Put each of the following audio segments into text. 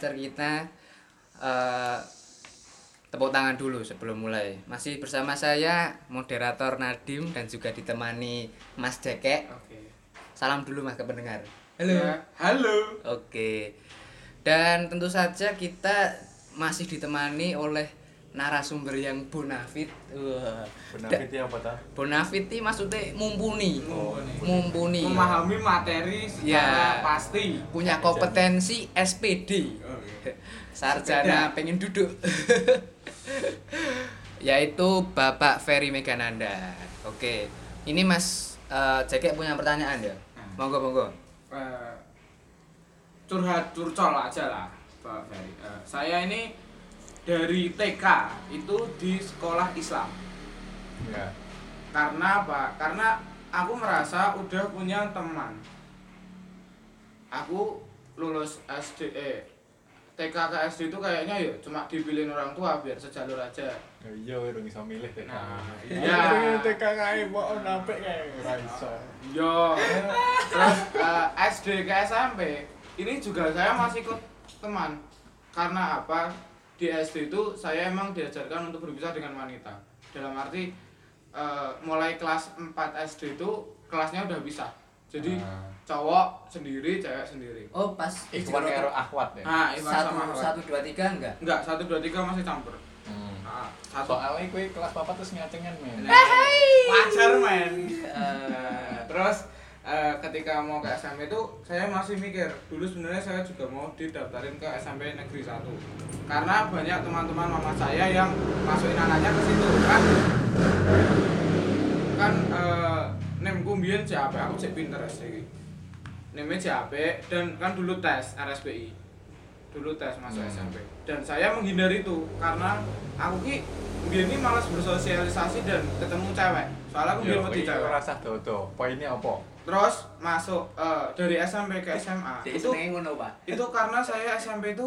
signature kita eh, tepuk tangan dulu sebelum mulai. Masih bersama saya moderator Nadim dan juga ditemani Mas Jekek. Oke. Salam dulu Mas ke pendengar. Ya, Halo. Oke. Dan tentu saja kita masih ditemani oleh narasumber yang bonafit. Wah. Benefit ya apa ta? Bonafit ini maksudnya mumpuni. Mumpuni. Mumpuni. Memahami materi secara Ya. pasti. Punya kompetensi SPD. Oke. Sarjana pengen duduk. Yaitu Bapak Ferry Megananda. Oke. Ini Mas eh, Jekek punya pertanyaan ya? Monggo monggo. Eh, curhat curcol aja lah, Pak Ferry. Eh, saya ini dari TK itu di sekolah Islam. Ya. Karena apa? Karena aku merasa udah punya teman. Aku lulus SD eh, TK ke SD itu kayaknya ya cuma dipilihin orang tua biar sejalur aja. Ya iya urung iso milih TK. Nah, iya. iya. TK kae kok nampik kae ora iso. Yo. Terus eh, SD ke SMP ini juga saya masih ikut teman. Karena apa? Di SD itu saya emang diajarkan untuk berpisah dengan wanita. Dalam arti eh, mulai kelas 4 SD itu kelasnya udah bisa. Jadi Ah. cowok sendiri, cewek sendiri. Oh, pas Ikhwan karo akhwat ya. Nah, satu satu dua tiga enggak? Enggak, 1 2 3 masih campur. Hmm. Nah, satu Soalnya kowe kelas papat terus ngacengan men. wajar men Nah, terus eh, ketika mau ke SMP itu saya masih mikir dulu sebenarnya saya juga mau didaftarin ke SMP Negeri 1 karena banyak teman-teman mama saya yang masukin anaknya ke situ kan? Kan eh, nemku mbiyen JAP aku cek pinter SD nemnya JAP dan kan dulu tes RSPI dulu tes masuk Hmm. SMP dan saya menghindari itu karena aku ki mbiyen ini malas bersosialisasi dan ketemu cewek. Soalnya aku Ya, kowe wedi iki cewek. ora sah dodo. Poinnya apa? Terus masuk eh, dari SMP ke SMA Jadi itu itu karena saya SMP itu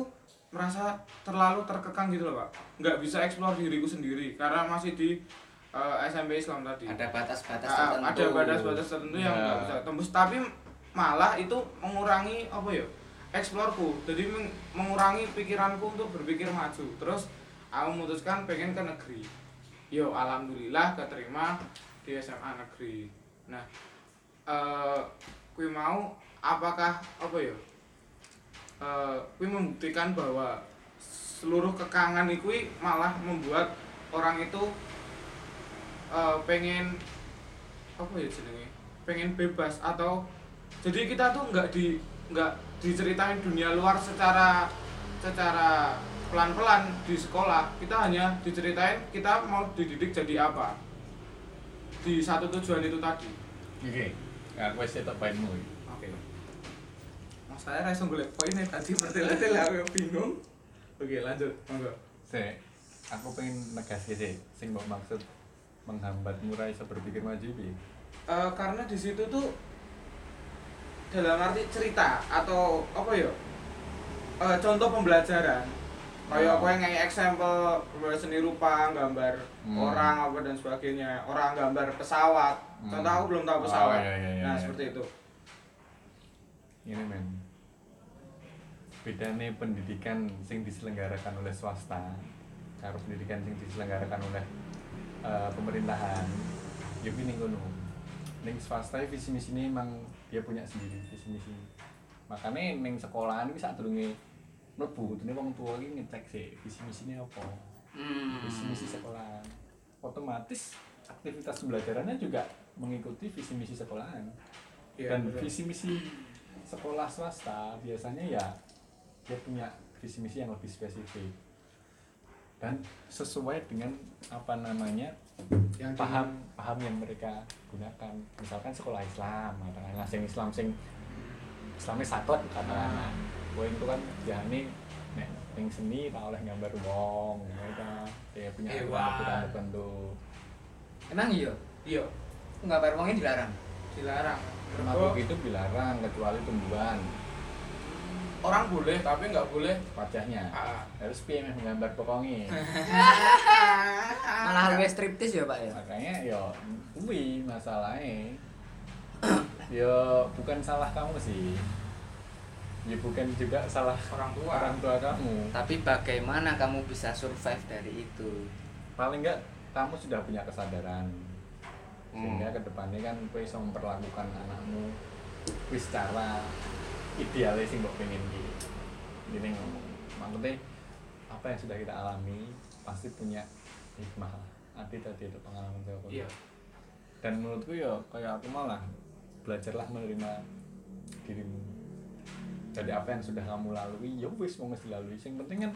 merasa terlalu terkekang gitu loh pak. Nggak bisa eksplor diriku sendiri karena masih di eh, SMP Islam tadi. Ada batas-batas Ah, tertentu. ada batas-batas tertentu yang Ya. nggak bisa tembus. Tapi malah itu mengurangi apa ya eksplorku. Jadi meng- mengurangi pikiranku untuk berpikir maju. Terus aku memutuskan pengen ke negeri. Yo alhamdulillah keterima di SMA negeri. Nah eh kui mau apakah apa ya? Eh kui membuktikan bahwa seluruh kekangan itu malah membuat orang itu eh, pengen apa ya jenenge? Pengen bebas atau jadi kita tuh nggak di nggak diceritain dunia luar secara secara pelan-pelan di sekolah. Kita hanya diceritain kita mau dididik jadi apa. Di satu tujuan itu tadi. Oke. Nah, kowe sih tak poinmu. iki. oke mas saya rasa golek poinnya tadi bertele-tele aku bingung oke lanjut monggo Sik, aku pengen negas sih sing mbok maksud menghambatmu ra iso berpikir maju piye? Eh, karena di situ tuh dalam arti cerita atau apa ya Eh, contoh pembelajaran kayak Oh. kowe ngai example seni rupa gambar Hmm. orang apa dan sebagainya orang gambar pesawat Hmm. contoh aku belum tahu Oh, pesawat. iya, iya, iya, nah iya. seperti itu. Ini men. Bedanya pendidikan sing diselenggarakan oleh swasta karo pendidikan sing diselenggarakan oleh eh, pemerintahan ya kuwi ning kono ning swasta iki visi misi ini emang dia punya sendiri visi misi makanya ning sekolahan iki sadurunge mlebu kudune wong tua iki ngecek sih visi misinya apa. Hmm. visi misi sekolahan. Otomatis aktivitas pembelajarannya juga mengikuti visi misi sekolahan Iya, dan betul. visi misi sekolah swasta biasanya ya dia punya visi misi yang lebih spesifik. Dan sesuai dengan apa namanya yang paham paham yang mereka gunakan. Misalkan sekolah Islam katakanlah sing Islam sing Islamnya sakot katakanlah. Gue itu kan ya ini nek ning seni tak oleh gambar wong mereka dia punya Ewa. aturan tertentu. Emang iya? iya Enggak bayar uangnya dilarang. dilarang. Makhluk itu dilarang kecuali tumbuhan. Orang boleh tapi nggak boleh. Wajahnya. Ah, harus piye meh menggambar pokoknya Malah gawe striptis ya Pak ya. makanya yo kuwi masalahnya yo bukan salah kamu sih. Ya bukan juga salah Orang tua. orang tua kamu. Tapi bagaimana kamu bisa survive dari itu? paling enggak kamu sudah punya kesadaran sehingga Hmm. ke depannya kan kue bisa memperlakukan anakmu kue secara idealis sih mbok pengen gitu ini ngomong. Maksudnya apa yang sudah kita alami pasti punya hikmah lah. Arti tadi itu pengalaman saya Iya. dan menurutku ya kayak aku malah belajarlah menerima dirimu. Jadi apa yang sudah kamu lalui ya wis mau mesti lalui yang penting kan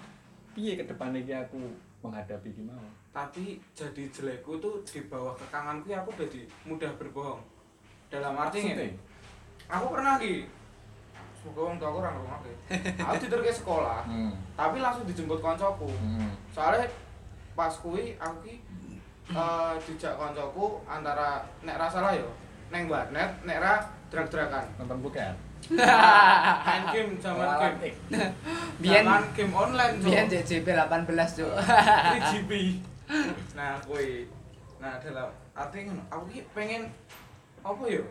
piye ke depannya aku menghadapi ki mau Tapi jadi jelekku tuh di bawah kekanganku ya aku jadi mudah berbohong. Dalam arti ini, aku pernah ki Semoga orang tua aku orang ngomong Aku tidur ke sekolah, hmm. tapi langsung dijemput koncoku. Hmm. Soalnya pas kui aku ki eh, dijak koncoku antara nek ra salah yo neng warnet nek ra drag-dragan. nonton bukan Main game zaman game. Zaman game online Cuk. biyen JJP 18, Cuk. 3GB. Nah, kuwi. Nah, dalam arti ngono, aku ki pengen apa yo?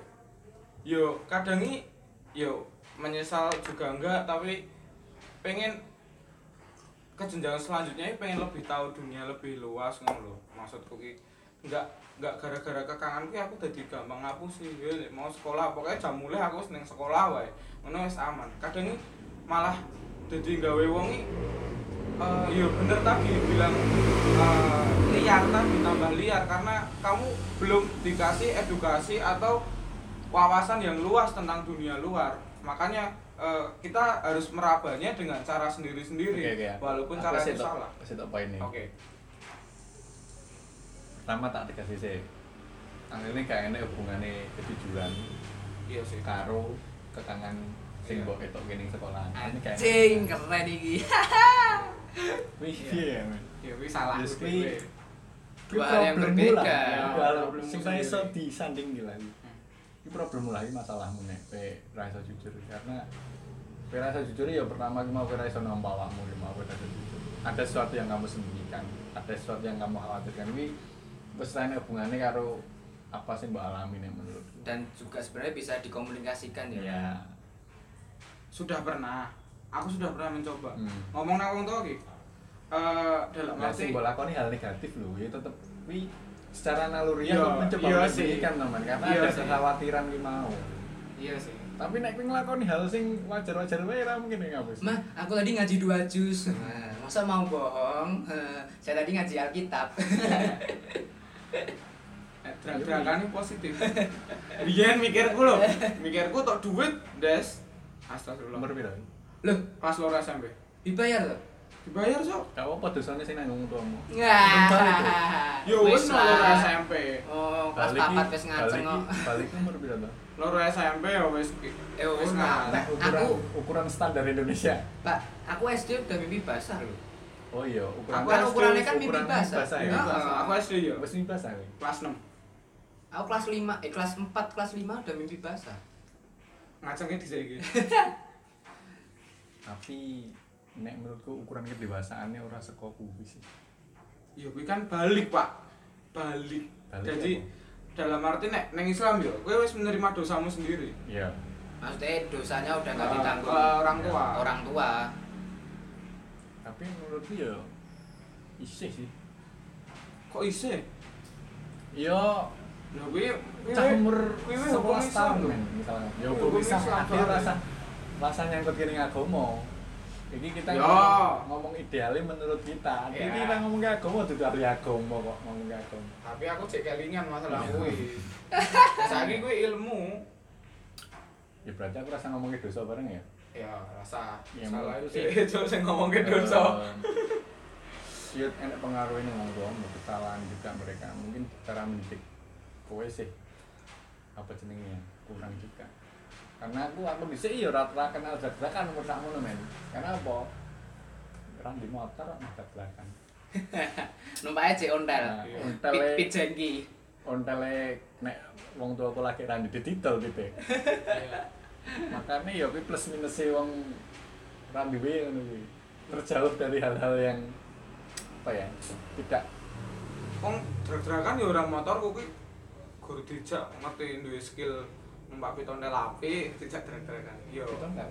Yo kadang i yo menyesal juga enggak, tapi pengen ke selanjutnya i pengen lebih tahu dunia lebih luas ngono lho. Maksudku ki enggak enggak gara-gara kekangan ki aku dadi gampang ngapusi yo nek mau sekolah pokoknya jam mulai aku ning sekolah wae. Ngono wis aman. Kadang i malah dadi gawe wong Eh, iya bener tadi bilang eh, liar tadi tambah liar karena kamu belum dikasih edukasi atau wawasan yang luas tentang dunia luar makanya eh, kita harus merabanya dengan cara sendiri-sendiri Oke, oke. walaupun Aku cara itu salah ini. oke Pertama tak dikasih sih. Akhirnya gak enak hubungannya kejujuran iya sih karo kekangan sing Iya. mbok ketok kene sekolah. Ini kayak Anjing keren iki. Wih, iya men. iya wis salah Kuwi. kuwi- Dua hal yang berbeda. Ya, Kalau problemmu sing saya iso disanding iki. Iki problemmu lah iki masalahmu nek kowe ra iso jujur karena kowe ra iso jujur ya pertama ki mau kowe ra iso nampa awakmu ki mau kowe ra iso jujur. Ada sesuatu yang kamu sembunyikan, ada sesuatu yang kamu khawatirkan. Ini wis hubungannya karo apa sih mbak alami nih menurutku. Dan juga sebenarnya bisa dikomunikasikan ya. ya. sudah pernah aku sudah pernah mencoba Hmm. ngomong nang wong tua ki eh dalam Nah, arti mbok lakoni hal negatif lho, ya tetep kuwi secara naluriah Iya, kok mencoba iya menyembunyikan sih. teman karena Iya ada sih. kekhawatiran ki mau. iya sih Tapi nek kowe nglakoni hal sing wajar-wajar wae ra mungkin ya ngapus. Mah, aku tadi ngaji dua juz. Nah, masa mau bohong? Eh, Saya tadi ngaji Alkitab. Eh, Drag-dragan ini positif. Biyen mikirku lho, mikirku tok duit, Des. Astagfirullah. Piro? Loh, Kelas loro SMP. dibayar loh. Dibayar, Sok. Gak apa dosane sing nanggung tuamu. Wah. Yo wis Wis loro. SMP. Oh, kelas Balik papat wis ngaceng balik kok. Balik ki umur piro to? Loro SMP ya wis Eh, wis ukuran Aku- ukuran standar Indonesia. Pak, aku SD udah mimpi basah loh. Oh iya, ukuran Aku kan ukurannya kan mimpi ukuran basah. basah ya. Aku SD ya. Wis mimpi basah kowe. Kelas 6. Aku kelas 5, eh kelas 4, kelas 5 udah mimpi basah. Ngacengnya di iki. Tapi nek menurutku ukuran kedewasaannya ora saka kuwi sih. Ya kuwi kan balik, Pak. Balik. Balik Jadi apa? dalam arti nek neng Islam yo, kowe wis menerima dosamu sendiri. Iya. Maksudnya dosanya udah nggak Eh, ditanggung orang tua. orang tua. Tapi menurutku ya isih sih. Kok isih? Iya, Lah kuwi kuwi cah umur kuwi hukum 11 Islam tahun misalnya. Ya Islam Islam, ada rasa rasa nyangkut kiri agama. Iki kita Ya. ngomong, ngomong idealnya menurut kita. Tapi Ya. kita ngomong ke agama juga harus agama kok ngomong ke agama. Tapi aku cek kelingan masalah kuwi. Saiki kuwi ilmu. Ya berarti aku rasa ngomong ke dosa bareng ya. Ya, rasa Ya, salah itu sih. itu sing ngomong ke dosa. Iya, enak pengaruh ini ngomong doang, kesalahan juga mereka. Mungkin cara mendidik kowe sih apa jenengnya kurang juga. Karena aku aku bisa iya rata kenal jabrakan umur sakmono men. Karena apa? Orang di motor nabrak belakang. Numpaknya cek ondel. Nah, Iya. ontele Pit pit jengki. ontele nek wong tua aku lagi randi dititel gitu. Iya. Makanya ya kuwi plus minusnya wong randi wae ngono kuwi. Terjauh dari hal-hal yang apa ya? Tidak wong drag-dragan ya orang motor kuwi guru dijak ngerti duwe skill numpak pitonel api dijak drag-dragan yo Itu enggak.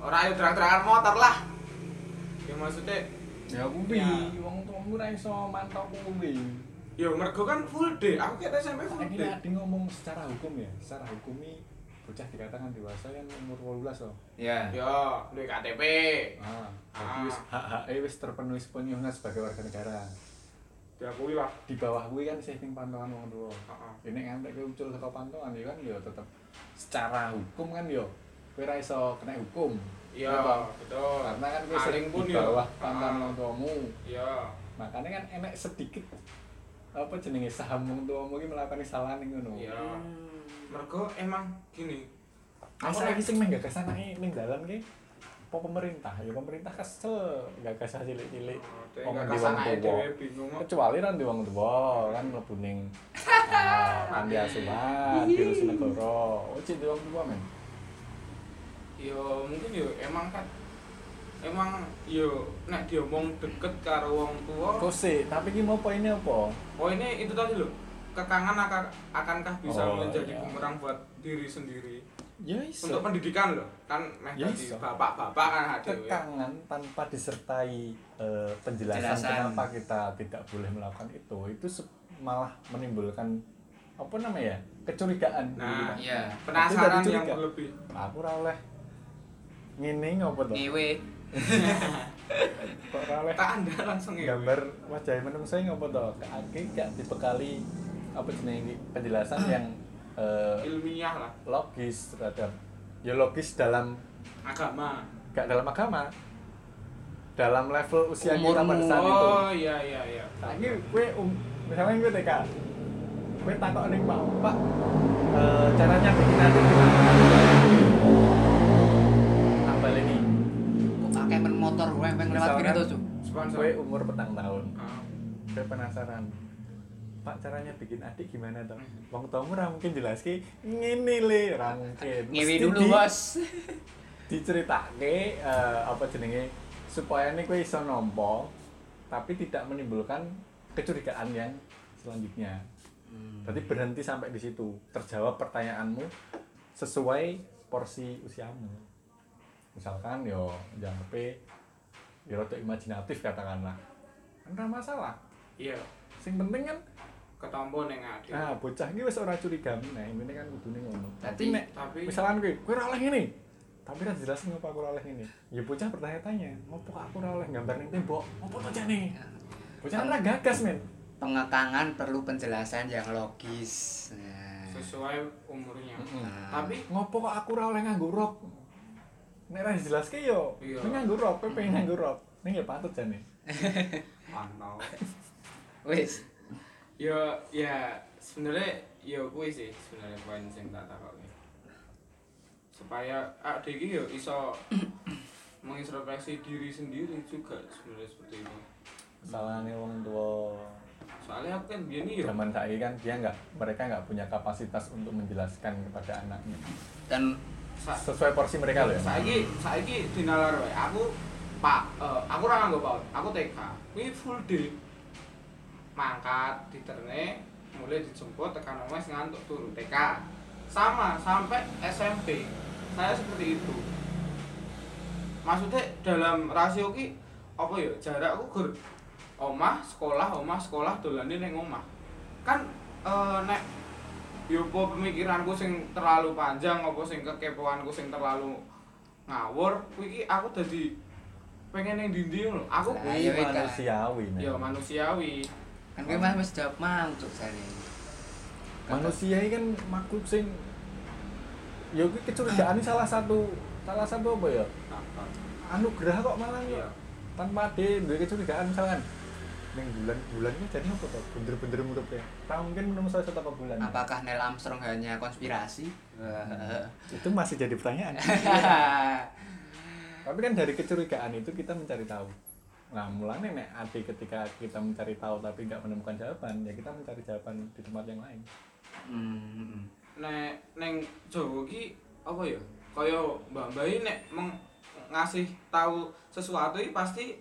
ora ayo drag-dragan motor lah ya maksudnya Ya kuwi, Ya. wong tuamu ra iso mantau kuwi. yo mergo kan full day aku kira SMP full Ini day adi ngomong secara hukum ya, secara hukumi bocah dikatakan dewasa kan umur 18 loh. Ya. yo duwe KTP Ah, Ah. wis hak-hak wis terpenuhi sepenuhnya sebagai warga negara. Diakui lah Di bawah kuwi kan sih ning pantauan wong. Heeh. Ini ngantek ke ucul saka pantauan ya kan ya tetep secara hukum kan ya kowe ra iso kena hukum. iya Apa? betul Karena kan kowe sering pun di ya. bawah pantauan wong tuamu. iya Makanya kan enek sedikit apa jenenge saham wong tuamu iki melakukan kesalahan ning ngono. iya mergo emang gini Aku lagi sing meh gagas anake ning dalan ki apa pemerintah? Ya pemerintah kesel gagas cilik-cilik. Wong Wong di wong tuwa. bingung kok. Kecuali kan di wong tuwa kan mlebu ning ah, panti asuhan, virus negara. Oh, cik di wong tuwa men. yo mungkin yo emang kan emang yo nek diomong deket karo wong tua Kok sih, tapi ki mau poinnya apa? oh ini itu tadi loh kekangan akan akankah bisa Oh, menjadi iya. bumerang buat diri sendiri Ya iso. untuk pendidikan loh kan meh Ya tadi bapak-bapak kan ada ya kekangan tanpa disertai eh, penjelasan Penjelasan. kenapa kita tidak boleh melakukan itu itu malah menimbulkan apa namanya ya kecurigaan nah Gitu. Iya. penasaran yang curiga. berlebih aku ora oleh ngene ngopo to Ngewe. kok ora oleh tak anda langsung ya gambar wajah menungso ngopo to aki gak dibekali apa jenenge penjelasan yang eh, ilmiah lah logis terhadap ya logis dalam agama gak dalam agama dalam level usia kita Umurmu. pada saat itu oh iya iya iya Saiki kowe um, misalnya gue TK. Kowe takok ning Pak, Pak, eh, caranya bikin nanti gimana? Tambah. Kok men motor gue pengen lewat kene tuh, Kowe umur petang tahun. Ah. Kowe penasaran. Pak caranya bikin adik gimana toh? Wong tuamu ora mungkin jelaski ngene le, ora mungkin. Ngewe Mesti dulu, di- Bos. diceritake eh, apa jenenge supaya nih kowe iso nampa tapi tidak menimbulkan kecurigaan yang selanjutnya. Berarti berhenti sampai di situ. Terjawab pertanyaanmu sesuai porsi usiamu. Misalkan yo jawabnya yo rada imajinatif katakanlah. Kan ora masalah. iya Sing penting kan ketompo ning ade ah bocah iki wis ora curiga meneh, ini kan kudune ngono. Tapi nek tapi misalkan kowe kowe ora oleh ngene. Tapi ra jelasin ngapa aku ora oleh ngene. Ya bocah bertanya-tanya, ngopo aku ora oleh gambar ning tembok? Ngopo to jane? Bocah kan ora gagas men. Pengekangan perlu penjelasan yang logis. Nah. sesuai umurnya Nah. tapi ngopo kok aku ora oleh nganggo rok nek ra dijelaske yo Iya. nganggo rok kowe pengen nganggo rok ning ya patut jane pantau Wis. Ya ya sebenarnya ya kuwi sih sebenarnya poin sing tak takoki. Supaya adik iki yo iso mengintrospeksi diri sendiri juga sebenarnya seperti itu kesalahannya wong tua soalnya aku kan biar nih yo. zaman saiki kan dia nggak mereka nggak punya kapasitas untuk menjelaskan kepada anaknya. Dan sesuai porsi mereka loh ya. saiki saiki dinalar wae. Aku pak eh, aku ora nganggo paut aku TK kuwi full day mangkat diterne mulai dijemput tekan omes ngantuk turu TK sama sampai SMP saya seperti itu. Maksudnya dalam rasio ki apa ya jarakku gur omah sekolah omah sekolah dolane ning omah. Kan eh, nek yo apa pemikiranku sing terlalu panjang apa sing kekepoanku sing terlalu ngawur kuwi iki aku dadi pengen ning ndi lho aku Lah, Kuwi iya, manusiawi ya manusiawi kan kowe mah wis jawab mau cuk jane. manusia ini kan makhluk sing ya kuwi kecurigaan ini salah satu salah satu apa ya? Anugerah kok malah Iya. kok tanpa ada duwe kecurigaan misalkan ning bulan bulannya jadi apa tuh bener-bener murup ya tak mungkin menurut saya satu bulan? Apakah Neil Armstrong hanya konspirasi? itu masih jadi pertanyaan. Tapi kan dari kecurigaan itu kita mencari tahu nah mulanya nek ade ketika kita mencari tahu tapi nggak menemukan jawaban ya kita mencari jawaban di tempat yang lain Hmm. nek neng Jawa ki apa ya kaya Mbak Mbak ini nek meng, ngasih tahu sesuatu iki pasti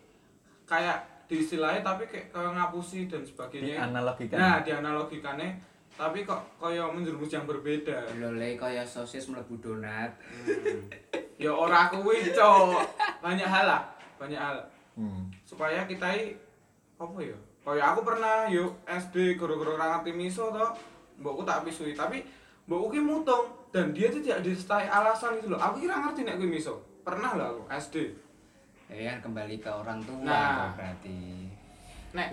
kayak diistilahnya tapi kayak kayak ngapusi dan Di sebagainya analogikan. nah dianalogikannya tapi kok kaya menjerumus yang berbeda Lole kaya sosis mlebu donat. Hmm. ya ora kuwi cok banyak hal lah banyak hal Hmm. supaya kita i- apa ya? Kayak aku pernah yuk SD guru-guru ngerti miso toh. Mbokku tak pisui tapi mbokku ki mutung dan dia tuh tidak disertai alasan itu loh. Aku kira ngerti nek kuwi miso. Pernah lah aku SD Ya kan kembali ke orang tua Nah. berarti. nek.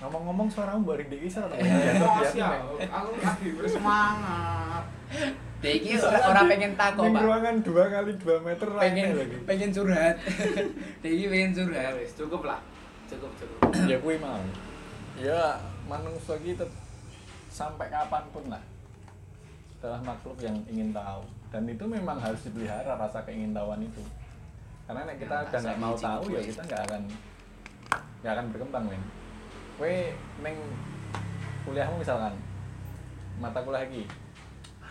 Ngomong-ngomong suaramu baring di kisah atau emosi ya aku lagi bersemangat iki ora ora pengen takok, Ning Pak. ruangan 2 kali 2 meter Pengen lagi. pengen curhat. Iki pengen curhat. wis cukup lah cukup cukup ya kuwi mau. Ya manungsa iki sampai kapan pun lah adalah makhluk yang ingin tahu dan itu memang harus dipelihara rasa keingintahuan itu karena nek kita udah nggak mau tahu ya kita nggak akan nggak akan berkembang men kue neng kuliahmu misalkan mata kuliah lagi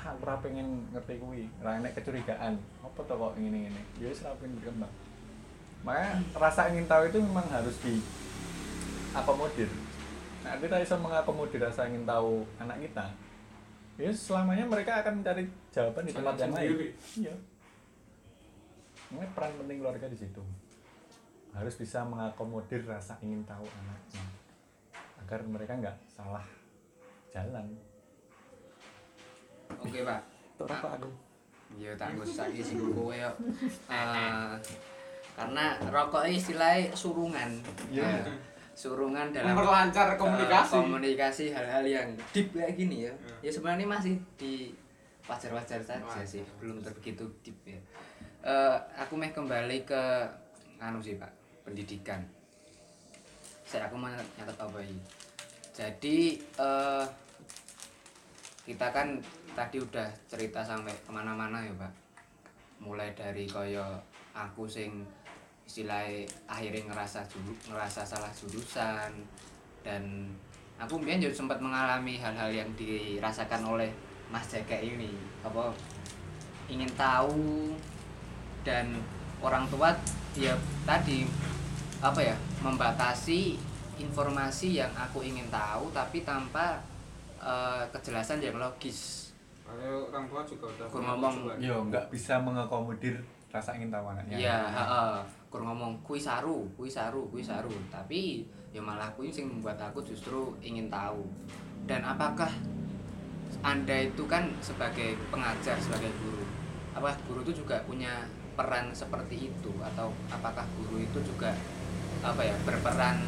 aku ora pengen ngerti kuwi. Ora enek kecurigaan. Apa to kok ngene ngene ya wis ora pengen berkembang makanya rasa ingin tahu itu memang harus di akomodir. Nah kita bisa mengakomodir rasa ingin tahu anak kita ya selamanya mereka akan mencari jawaban di tempat yang lain. Iya. Ini peran penting keluarga di situ. Harus bisa mengakomodir rasa ingin tahu anaknya agar mereka nggak salah jalan Oke, Pak. itu apa aku Yo tak nggo saiki sing kowe yo. Eh, karena rokok ini istilahnya surungan. Iya. Ya, surungan dalam memperlancar eh, komunikasi komunikasi hal-hal yang deep kayak gini ya. Ya. Ya sebenarnya masih di wajar-wajar saja sih, belum begitu deep ya. Eh, aku mau kembali ke anu sih Pak, pendidikan. Saya aku mau nyatet apa ini. Jadi eh, kita kan tadi udah cerita sampai ke mana-mana ya Pak. Mulai dari koyo aku sing istilahnya akhirnya ngerasa juru, ngerasa salah jurusan dan aku mungkin juga sempat mengalami hal-hal yang dirasakan oleh Mas Jaka ini apa ingin tahu dan orang tua ya tadi apa ya membatasi informasi yang aku ingin tahu tapi tanpa eh, kejelasan yang logis Kalau orang tua juga udah punya ngomong, yo nggak bisa mengakomodir rasa ingin tahu anaknya Iya, heeh. Kur ngomong kui saru, kui saru, kui saru. Tapi ya malah kui sing membuat aku justru ingin tahu. Dan apakah Anda itu kan sebagai pengajar, sebagai guru. Apa guru itu juga punya peran seperti itu atau apakah guru itu juga apa ya, berperan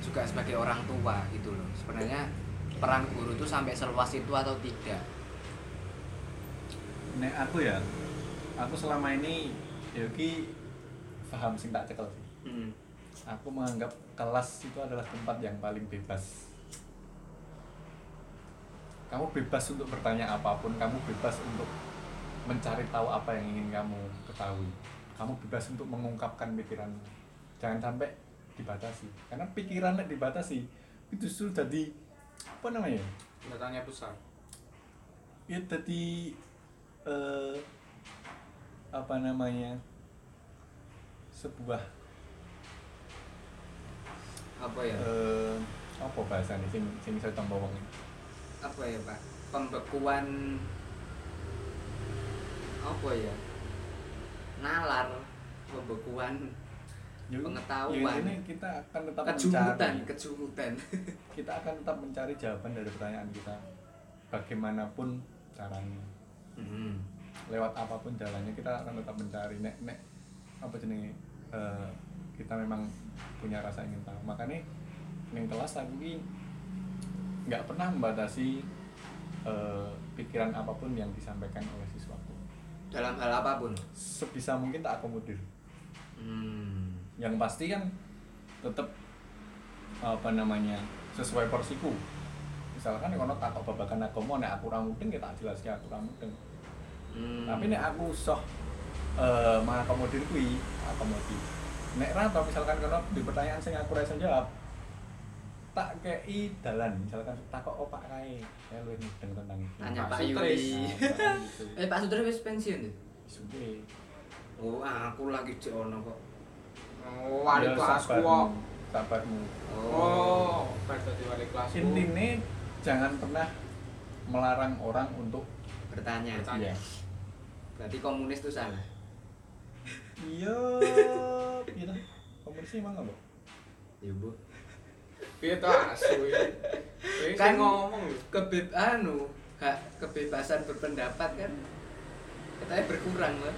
juga sebagai orang tua gitu loh. Sebenarnya peran guru itu sampai seluas itu atau tidak? nek aku ya aku selama ini ya ki paham sing tak cekel sih. Hmm. aku menganggap kelas itu adalah tempat yang paling bebas. Kamu bebas untuk bertanya apa pun kamu bebas untuk mencari tahu apa yang ingin kamu ketahui. Kamu bebas untuk mengungkapkan pikiranmu jangan sampai dibatasi. Karena pikirannya dibatasi itu justru jadi apa namanya? Tanda tanya besar. Ya jadi eh, apa namanya? Sebuah Apa ya? eh, apa bahasanya? Sing sing saya tambah wong apa ya pak? Pembekuan apa ya? Nalar pembekuan Yuk, Pengetahuan. ya ini kita akan tetap kejumutan mencari. Kejumutan kita akan tetap mencari jawaban dari pertanyaan kita. Bagaimanapun caranya. Hmm. lewat apa pun jalannya kita akan tetap mencari. Nek nek apa jenenge? Eh, kita memang punya rasa ingin tahu. Makanya yang kelas aku ini nggak pernah membatasi eh, pikiran apa pun yang disampaikan oleh siswaku. Dalam hal apa pun? Sebisa mungkin tak akomodir. Hmm. Yang pasti kan tetap apa namanya sesuai porsiku. Misalkan kalau tak babakan agama nek aku ora mudeng ya tak jelaskan aku ora mudeng. Hmm. tapi nek aku soh eh mengakomodir kuwi akomodir nek ra tau misalkan kalau di pertanyaan sing aku ra iso jawab tak kei dalan. Misalkan takok opak kae. Saya luwih mudeng tentang itu. Tanya Pak. Yuli Nah, eh Pak Sutris wis pensiun tuh Suwe. oh aku lagi di ono kok oh wali Ya, kelasku sabar. kok. sahabatmu oh bar dadi wali kelas intinya jangan pernah melarang orang untuk bertanya. Bertanya. iya. Berarti komunis itu salah. Iya gitu komunis emang apa ya bu. Piye to asu Kan- ngomong lho kebeb anu hak kebebasan berpendapat kan katanya berkurang lah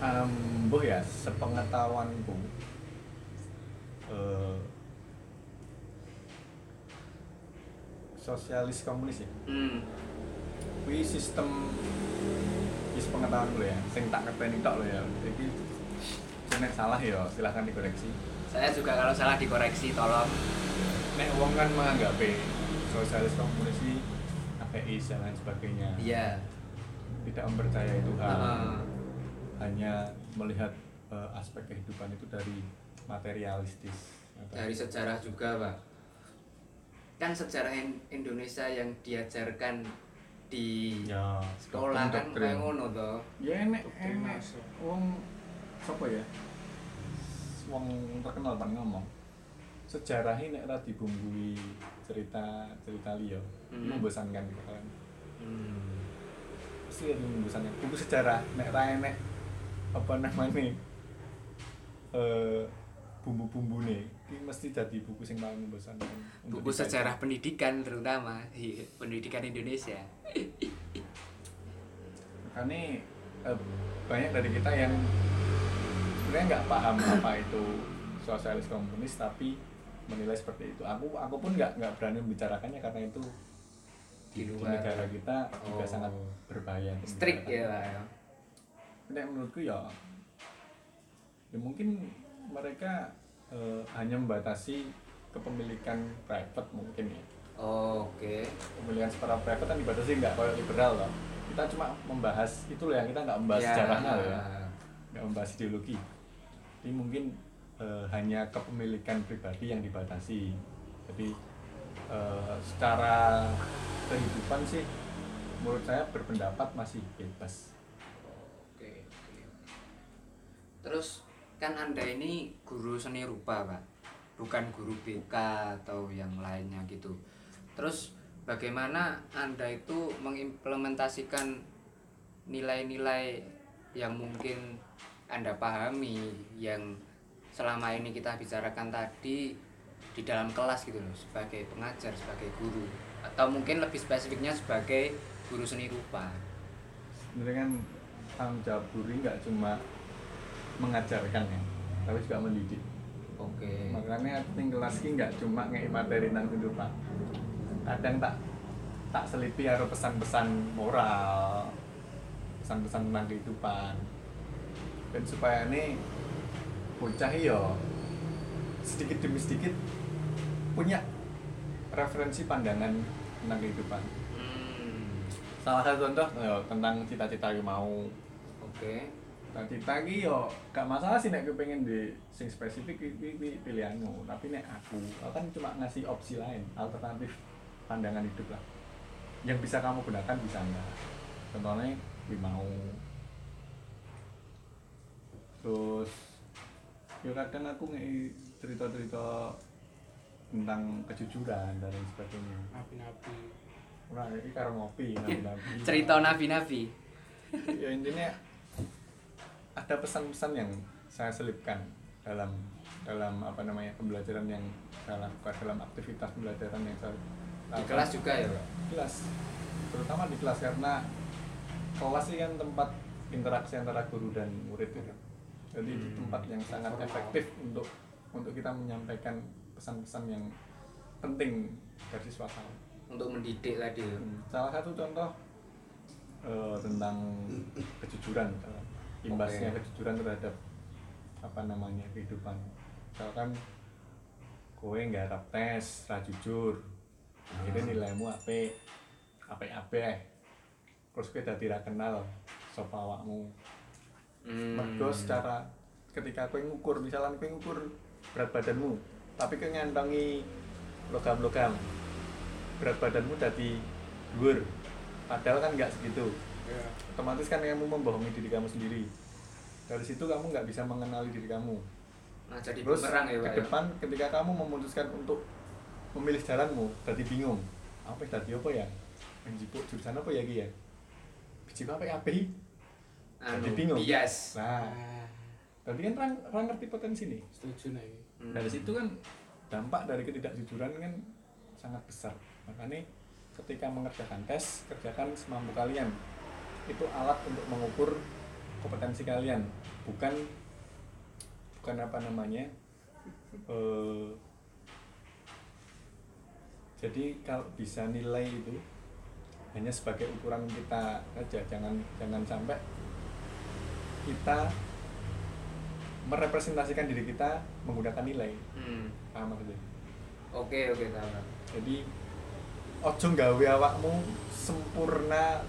um, boh ya sepengetahuanku eh, sosialis komunis ya? Hmm. kuwi sistem wis pengetahuan lo ya sing tak ngerteni tok lo ya. Jadi nek salah ya silahkan dikoreksi. Saya juga kalau salah dikoreksi tolong. Nek wong kan menganggap sosialis komunis ini ateis dan lain sebagainya. Iya. Tidak mempercayai Tuhan. Heeh. Hanya melihat eh, aspek kehidupan itu dari materialistis. Dari sejarah juga pak. Kan sejarah In- Indonesia yang diajarkan di ya sekolah kan kayak ngono toh. Ya enek enek. wong siapa ya? Wong terkenal pan ngomong. Sejarah ini nek ra dibumbui cerita cerita liya Hmm. membosankan kan hmm. pasti ada membosankan. Buku sejarah. Nek ra enek apa namanya? Eh bumbu-bumbu nih ini mesti jadi buku yang paling membosankan buku sejarah pendidikan terutama pendidikan Indonesia. Makanya eh, banyak dari kita yang sebenarnya nggak paham apa itu sosialis komunis tapi menilai seperti itu. Aku aku pun nggak nggak berani membicarakannya karena itu Di di, negara kita juga Oh. sangat berbahaya untuk strict ya. Pak, ya Nek menurutku ya ya mungkin mereka eh, hanya membatasi kepemilikan private mungkin ya. Oke. Pemilihan secara private kan dibatasi nggak kayak liberal loh kita cuma membahas itu loh yang kita nggak membahas Ya. sejarahnya loh ya. Nggak membahas ideologi. Jadi mungkin eh, hanya kepemilikan pribadi yang dibatasi. Jadi eh, secara kehidupan sih menurut saya berpendapat masih bebas Oke, oke. Terus kan Anda ini guru seni rupa, Pak. Bukan guru BK atau yang lainnya gitu. Terus bagaimana Anda itu mengimplementasikan nilai-nilai yang mungkin Anda pahami yang selama ini kita bicarakan tadi di dalam kelas gitu loh sebagai pengajar, sebagai guru atau mungkin lebih spesifiknya sebagai guru seni rupa. sebenarnya kan tanggung jawab guru nggak cuma mengajarkan ya tapi juga mendidik Oke. makanya ning kelas ki nggak cuma ngei materi tentang kehidupan kadang tak tak selipi karo pesan-pesan moral pesan-pesan tentang kehidupan dan supaya ini bocah yo sedikit demi sedikit punya referensi pandangan tentang kehidupan Hmm. salah satu contoh yo, tentang cita-cita yang mau Oke. Cita-cita ki yo gak masalah sih nek pengen di sing spesifik pilihanmu tapi nek aku aku kan cuma ngasih opsi lain alternatif pandangan hidup lah. Yang bisa kamu gunakan bisa enggak. Contohnya gue mau. Terus ya kadang aku ngei cerita-cerita tentang kejujuran dan lain sebagainya. Nabi-nabi. Ora iki karo ngopi nabi-nabi. Cerita nabi-nabi. ya intinya ada pesan-pesan yang saya selipkan dalam dalam apa namanya pembelajaran yang saya lakukan dalam aktivitas pembelajaran yang saya Di lakukan. kelas juga ya, Pak? Di kelas terutama di kelas karena kelas ini kan tempat interaksi antara guru dan murid itu jadi Hmm. tempat yang sangat efektif untuk untuk kita menyampaikan pesan-pesan yang penting dari siswa saya Untuk mendidik tadi. ya. Hmm, salah satu contoh eh, tentang kejujuran misalnya. Imbasnya Oke. kejujuran terhadap apa namanya kehidupan. Misalkan kowe nggak harap tes ra jujur. Akhirnya nilaimu apa apa apa terus kowe dadi ra kenal sapa awakmu. Hmm. mergo secara ketika kowe ngukur misalnya kowe ngukur berat badanmu tapi kowe ngantongi logam-logam berat badanmu dadi dhuwur. Padahal kan nggak segitu ya otomatis kan kamu membohongi diri kamu sendiri. Dari situ kamu nggak bisa mengenali diri kamu. Nah, jadi terus ya, Pak, ke ya? depan ketika kamu memutuskan untuk memilih jalanmu jadi bingung. Apa tadi apa ya? Menjipuk jurusan apa ya Ki ya? Biji apa ya api Anu, jadi bingung. bias. Nah tadi kan orang, orang ngerti potensi nih. Setuju nih Hmm. dari situ kan dampak dari ketidakjujuran kan sangat besar. Makanya ketika mengerjakan tes kerjakan semampu kalian itu alat untuk mengukur kompetensi kalian. Bukan bukan apa namanya eh, jadi kalau bisa nilai itu hanya sebagai ukuran kita aja. Jangan jangan sampai kita merepresentasikan diri kita menggunakan nilai. Hmm. paham maksudnya? Oke oke tahu jadi ojo nggawe awakmu sempurna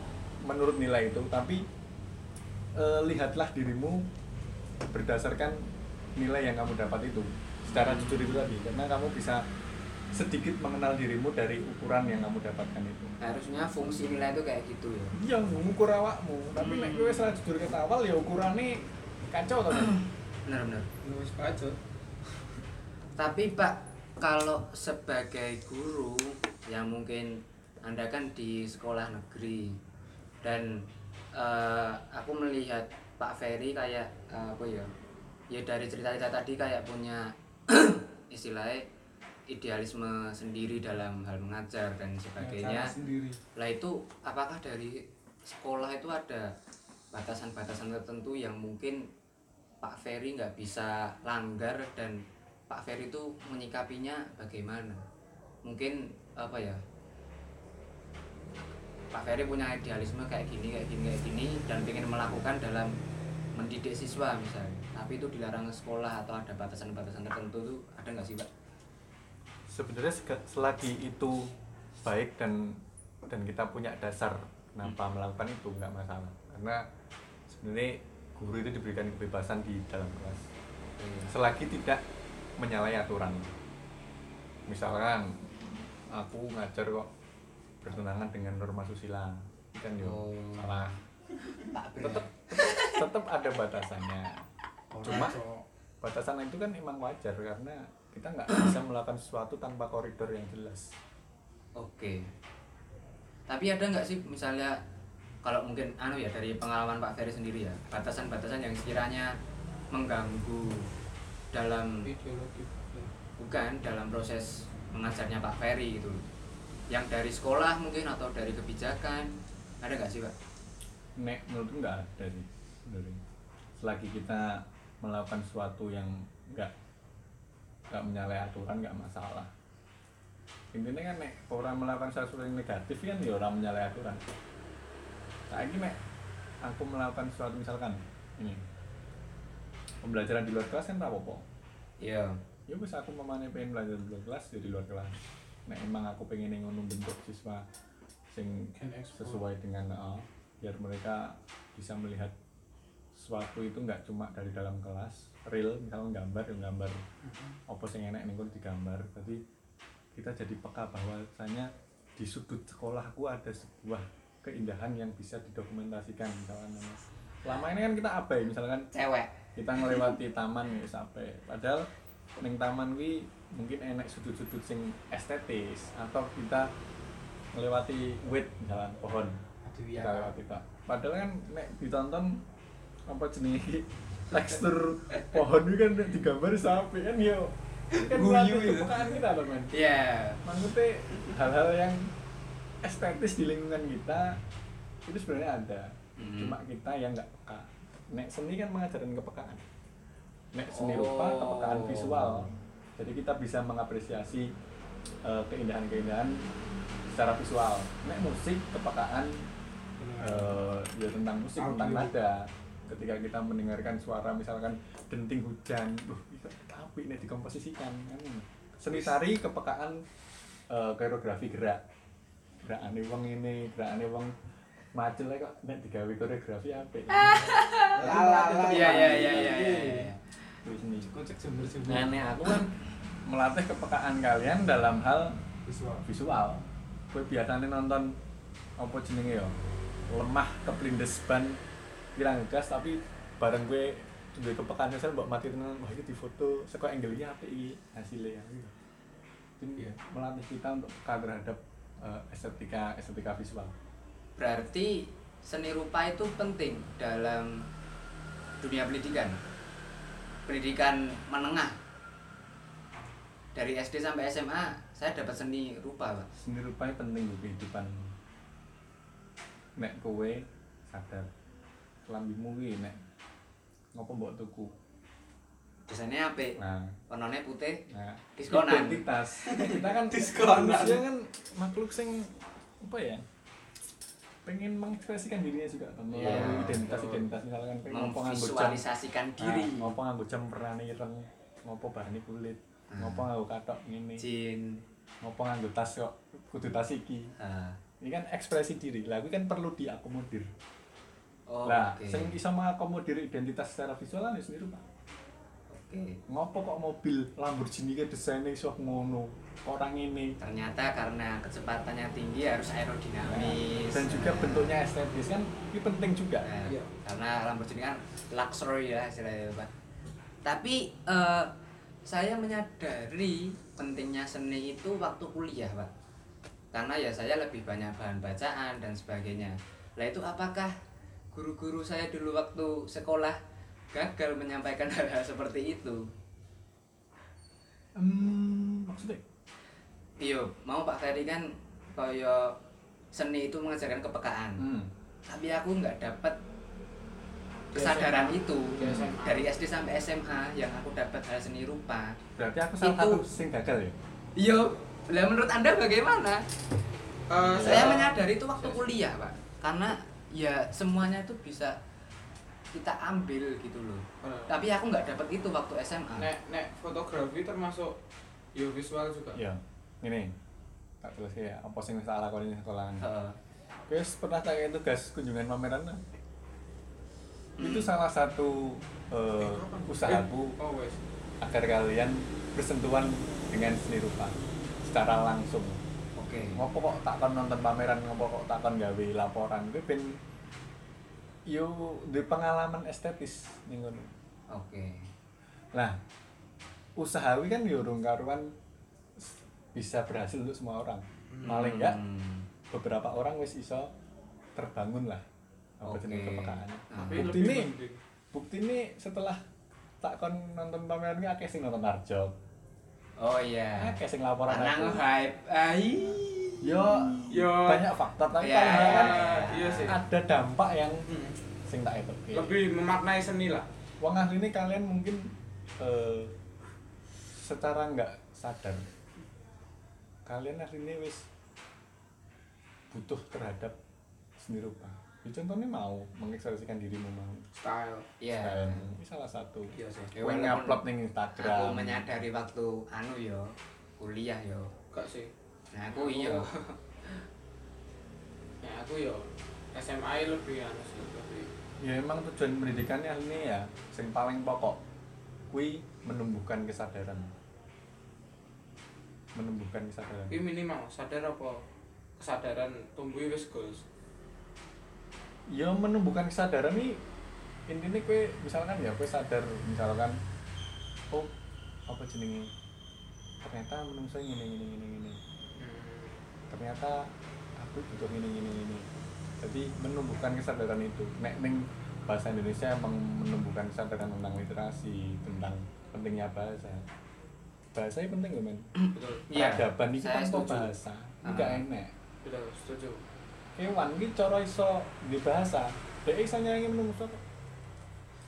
menurut nilai itu tapi eh, lihatlah dirimu berdasarkan nilai yang kamu dapat itu secara jujur itu tadi karena kamu bisa sedikit mengenal dirimu dari ukuran yang kamu dapatkan itu. Harusnya fungsi nilai itu kayak gitu ya? Iya mengukur awakmu tapi Hmm. nek kowe salah jujur ke awal ya ukurannya kacau kan benar benar. Lu wis pacot tapi pak kalau sebagai guru yang mungkin anda kan di sekolah negeri dan eh, aku melihat Pak Ferry kayak eh, apa ya ya dari cerita-cerita tadi kayak punya istilahnya idealisme sendiri dalam hal mengajar dan sebagainya. Lah itu apakah dari sekolah itu ada batasan-batasan tertentu yang mungkin Pak Ferry nggak bisa langgar dan Pak Ferry itu menyikapinya bagaimana? Mungkin apa ya Pak Ferry punya idealisme kayak gini kayak gini kayak gini dan ingin melakukan dalam mendidik siswa misalnya. Tapi itu dilarang sekolah atau ada batasan-batasan tertentu tuh ada nggak sih Pak? sebenarnya selagi itu baik dan dan kita punya dasar kenapa melakukan itu nggak masalah. Karena sebenarnya guru itu diberikan kebebasan di dalam kelas. Selagi tidak menyalahi aturan. Misalkan aku ngajar kok bertentangan dengan norma susila kan yo Oh. salah tetap tetap ada batasannya Cuma- batasan itu kan emang wajar karena kita nggak bisa melakukan sesuatu tanpa koridor yang jelas Oke. Tapi ada nggak sih misalnya kalau mungkin anu ya dari pengalaman Pak Ferry sendiri ya batasan-batasan yang sekiranya mengganggu dalam ideologi bukan dalam proses mengajarnya Pak Ferry gitu loh. Yang dari sekolah mungkin atau dari kebijakan. Ada nggak sih Pak? nek menurutku nggak ada sih selagi kita melakukan sesuatu yang nggak nggak menyalahi aturan nggak masalah. Intinya kan nek orang melakukan sesuatu yang negatif kan ya orang menyalahi aturan. Saya ini nek aku melakukan sesuatu misalkan ini pembelajaran di luar kelas kan tak apa-apa. Iya. ya wis aku memane pengen belajar di luar kelas ya di luar kelas nek emang aku pengen ngono bentuk siswa sing sesuai dengan uh, biar mereka bisa melihat sesuatu itu nggak cuma dari dalam kelas real misalnya gambar yang gambar apa sing enak nih digambar. Jadi kita jadi peka bahwasanya di sudut sekolahku ada sebuah keindahan yang bisa didokumentasikan misalnya. Selama ini kan kita abai misalkan Cewek. kita ngelewati taman ya sampai. Padahal neng taman wi mungkin enak sudut-sudut sing estetis atau kita ngelewati wit misalnya pohon Aduh kita ya lewati tak padahal kan nek ditonton apa jenis tekstur pohon itu kan digambar sampai kan yo kan Guyu melatih itu. kepekaan kita loh men Iya. maksudnya hal-hal yang estetis di lingkungan kita itu sebenarnya ada Hmm. cuma kita yang nggak peka nek seni kan mengajarkan kepekaan nek seni rupa Oh. kepekaan visual jadi kita bisa mengapresiasi eh, keindahan-keindahan secara visual. Nek musik kepekaan eh, ya tentang musik tentang Audio. nada. Ketika kita mendengarkan suara misalkan denting hujan uh, itu tapi nih dikomposisikan kan? Seni tari kepekaan eh, koreografi gerak. Gerakan wong ini gerakan wong macul kok nek digawe koreografi apa Lala, Iya iya iya iya. iya. seni kocek jember jember nah nek aku kan melatih kepekaan kalian dalam hal visual visual gue biasanya nonton apa jenenge ya lemah keplindes ban pirang gas tapi bareng gue duwe kepekaan sosial mbok mati tenan wah iki difoto saka angle-nya apik iki hasilnya gitu. Jadi ya, melatih kita untuk peka terhadap eh, estetika estetika visual. Berarti seni rupa itu penting dalam dunia pendidikan. Pendidikan menengah. Dari SD sampai SMA saya dapat seni rupa, Pak. Seni rupanya penting di kehidupan nek kowe sadar kelambimu ki nek ngopo mbok tuku. Desainnya apik. Nah, Warnanya putih. Nah, Diskonan. identitas. Kita kan Diskonan. manusia kan makhluk sing apa ya? Pengen mengekspresikan dirinya juga kan Iya, melalui identitas-identitas misalkan pengen ngopo nganggo jam. Memvisualisasikan diri. Nah, ngopo nganggo jam ireng, ngopo bahane kulit. Ngopo nganggo katok ngene, Jin. ngopo nganggo tas kok kudu tas iki. Ah. Ini kan ekspresi diri. Lah kan perlu diakomodir. Oh, lah, oke. sing iso mengakomodir identitas secara visual kan ya sendiri, Pak. Oke. Ngopo kok mobil Lamborghini ke desainnya iso ngono? Orang ini Ternyata karena kecepatannya tinggi harus aerodinamis. dan juga bentuknya estetis kan ini penting juga Nah, Iya. karena Lamborghini kan luxury ya istilahnya Pak. Tapi eh, saya menyadari pentingnya seni itu waktu kuliah Pak. Karena ya saya lebih banyak bahan bacaan dan sebagainya. Lah itu apakah guru-guru saya dulu waktu sekolah gagal menyampaikan hal-hal seperti itu? hmm, maksudnya Iya, mau Pak Ferry kan kaya seni itu mengajarkan kepekaan. hmm. Tapi aku nggak dapat kesadaran SMA. itu SMA. dari SD sampai SMA yang aku dapat hal seni rupa. berarti aku salah Itu- satu sing gagal ya Iya, lah menurut anda bagaimana? Eh, Saya ya, menyadari itu waktu kuliah pak, karena ya semuanya itu bisa kita ambil gitu loh. Bener. Tapi aku nggak dapat itu waktu SMA. nek nek fotografi termasuk yo visual juga. iya ini tak terus ya apa sing wis tak lakoni di sekolahan Heeh. Guys, pernah tak kayak tugas kunjungan pameran lah. Itu salah satu eh, usahaku Oh wes. agar kalian bersentuhan dengan seni rupa secara langsung Oke. ngopo kok takkan nonton pameran ngopo kok takkan gawe laporan gue ben yo di pengalaman estetis ning ngono Oke. nah usaha kuwi kan yo urung karuan bisa berhasil untuk semua orang paling enggak Hmm. beberapa orang wis iso terbangun lah apa Oke. jenenge kepekaan Nah, bukti lebih ini bukti ini setelah tak kon nonton pameran ini akeh sing nonton Arjok Oh iya. akeh sing laporan Anang aku hype. Ai. yo Yo. banyak faktor tapi enggak kan iya, iya sih. ada dampak yang Hmm. sing tak itu Lebih memaknai seni lah. Wong ahli ini kalian mungkin eh, secara nggak sadar kalian ahli ini wis butuh terhadap seni rupa. Ya, contohnya mau mengekspresikan dirimu mau. Style. Iya. Dan ini salah satu. Iya sih. Ya, walaupun ngupload ning Aku Instagram. menyadari waktu anu yo kuliah yo. Gak sih. Nah aku iya. Ya aku yo SMA lebih anu sih lebih. Ya emang tujuan pendidikannya ini ya, sing paling pokok. Kui menumbuhkan kesadaran. Menumbuhkan kesadaran. Ini minimal sadar apa kesadaran tumbuh wis goals. Ya menumbuhkan kesadaran nih intinya kue misalkan ya kue sadar misalkan oh apa jenenge? Ternyata menungso ini ini ini ini ini ternyata aku butuh ini ini ini jadi menumbuhkan kesadaran itu. Nek ning bahasa Indonesia emang menumbuhkan kesadaran tentang literasi tentang pentingnya bahasa. Bahasa penting loh men. Betul. Iya, peradaban itu saya tanpa setuju. bahasa. Enggak Ah. enak. Betul, setuju. Kewan iki cara iso di bahasa. Dia iso nyanyi menungso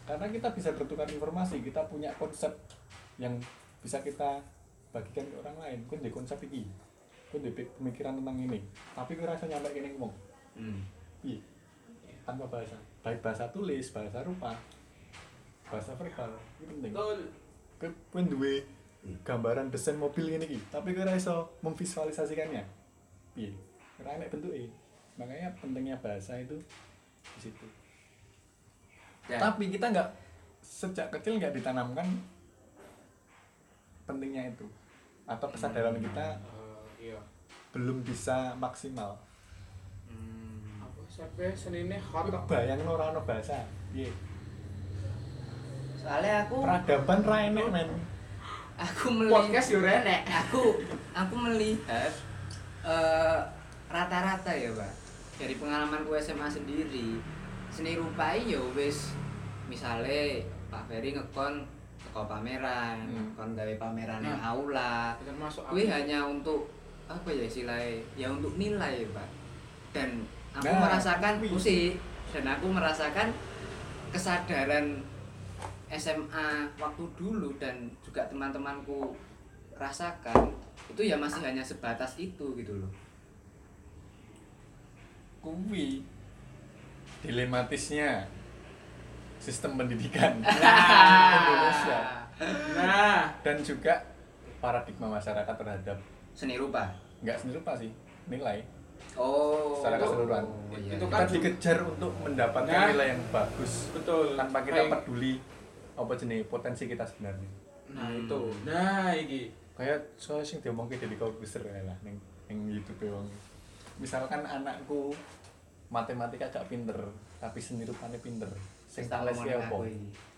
karena kita bisa bertukar informasi kita punya konsep yang bisa kita bagikan ke orang lain. Kan di konsep ini kan di pemikiran tentang ini. Tapi kira iso nyampe kene ngomong. Hmm. iya tanpa bahasa. Baik bahasa tulis bahasa rupa bahasa verbal itu penting. Betul. kowe duwe gambaran desain mobil ini iki tapi kira iso memvisualisasikannya. Piye? Kira enek bentuke makanya pentingnya bahasa itu di situ. Ya. tapi kita nggak sejak kecil nggak ditanamkan pentingnya itu. Atau kesadaran kita Eh, iya. belum bisa maksimal. Hmm. Apa sampai senine? Hot kok. bayang ora ono bahasa piye soalnya aku peradaban ra enek men. Aku melihat podcast yo renek aku aku melihat eh, rata-rata ya pak dari pengalamanku SMA sendiri seni rupa ya wis misale Pak Ferry ngekon teko pameran Hmm. kon gawe pameran yang Nah. aula. kuwi hanya untuk apa ya istilahnya? Ya untuk nilai pak. Dan aku Nah, merasakan musik dan aku merasakan kesadaran SMA waktu dulu dan juga teman-temanku rasakan itu ya masih hanya sebatas itu gitu loh kuwi dilematisnya sistem pendidikan Nah. Indonesia. Nah. Dan juga paradigma masyarakat terhadap seni rupa. Nggak sendiri rupa sih nilai. Oh. Secara Itu- keseluruhan. oh, iya, itu iya. kan kita dikejar untuk mendapatkan Nah. nilai yang bagus betul. tanpa kita Kayak- peduli apa jenis potensi kita sebenarnya. Nah Hmm. itu. Nah iki. Kayak soal sing diomongke dari komputer lah ning ning YouTube wong misalkan anakku matematika gak pinter tapi seni rupane pinter sing tak leske ngomongin apa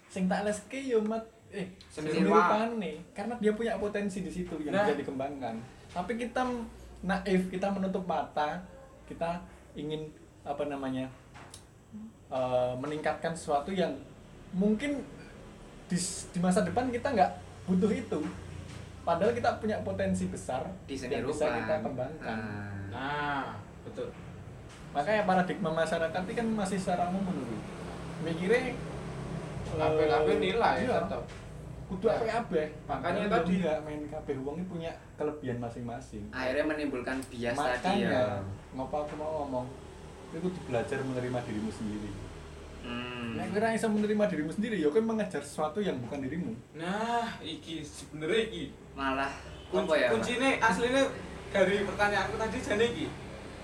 sing tak leske yo mat eh Seni seni rupa. rupane karena dia punya potensi di situ yang Nah. bisa dikembangkan tapi kita naif kita menutup mata kita ingin apa namanya eh, meningkatkan sesuatu yang mungkin di, di masa depan kita nggak butuh itu padahal kita punya potensi besar di yang rupa bisa kita kembangkan Nah. Nah betul. Makanya paradigma masyarakat ini kan masih secara umum menurut mikirnya kabeh-kabeh eh, nilai iya, tetap kudu apa kabeh Makanya Padahal tadi- enggak main kabeh wong ini punya kelebihan masing-masing. Akhirnya menimbulkan bias tadi ya. makanya ngapa aku mau ngomong? Itu belajar menerima dirimu sendiri. Hmm. Nek kira bisa menerima dirimu sendiri, ya kan mengejar sesuatu yang bukan dirimu. nah iki sebenarnya iki. Malah Kunci, apa ya kuncinya aslinya dari pertanyaanku tadi jadi iki.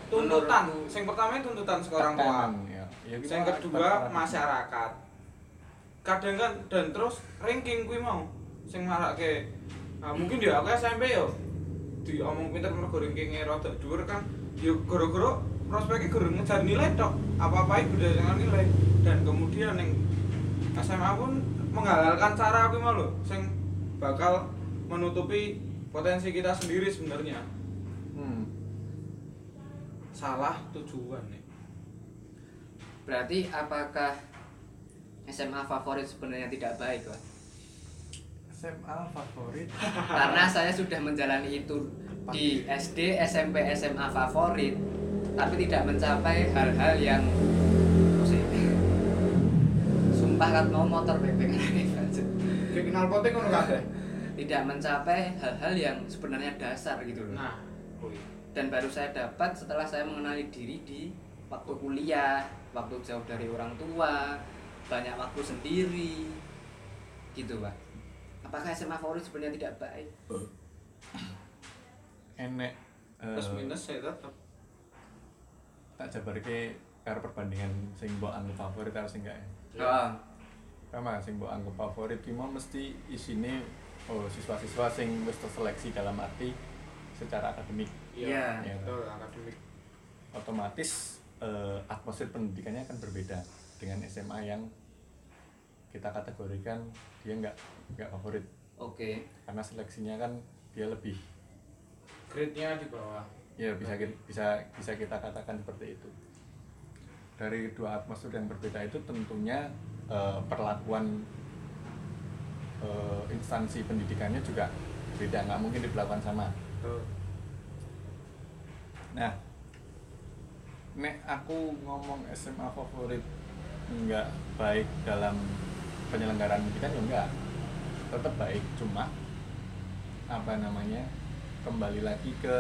Tuntutan. yang pertama tuntutan seorang tua. Ya. Ya, yang akibat kedua masyarakat. Kadang kan dan terus ranking kuwi mau. Sing marake nah, mungkin dia aku SMP yo. Diomong pinter mergo rankingnya rada dhuwur kan yo gara-gara prospeknya guru ngejar nilai tok. Apa-apa itu berdasarkan nilai. Dan kemudian yang SMA pun menghalalkan cara aku mau lho. Sing bakal menutupi potensi kita sendiri sebenarnya. Salah tujuan nih. Berarti apakah SMA favorit sebenarnya tidak baik Pak? SMA favorit. karena saya sudah menjalani itu di SD, SMP, SMA favorit tapi tidak mencapai hal-hal yang sumpah kan mau motor bebek kenal poting kabeh tidak mencapai hal-hal yang sebenarnya dasar gitu loh. Nah. Kuwi dan baru saya dapat setelah saya mengenali diri di waktu kuliah waktu jauh dari orang tua banyak waktu sendiri gitu pak. Apakah SMA favorit sebenarnya tidak baik? Enek eh, plus minus saya tetap tak jabarke karo perbandingan sing mbok anggap favorit karo sing enggak. Ya. oh, Sama sing mbok anggap favorit ki mau mesti isine oh siswa-siswa sing wis terseleksi dalam arti secara akademik Iya. Iya. betul akademik. Otomatis eh, atmosfer pendidikannya akan berbeda dengan SMA yang kita kategorikan dia nggak nggak favorit. Oke. Karena seleksinya kan dia lebih grade-nya di bawah. Ya bisa bisa bisa kita katakan seperti itu. Dari dua atmosfer yang berbeda itu tentunya eh, perlakuan eh, instansi pendidikannya juga beda nggak mungkin diperlakukan sama. Betul Nah, nek aku ngomong SMA favorit nggak baik dalam penyelenggaraan pendidikan ya enggak tetap baik cuma apa namanya kembali lagi ke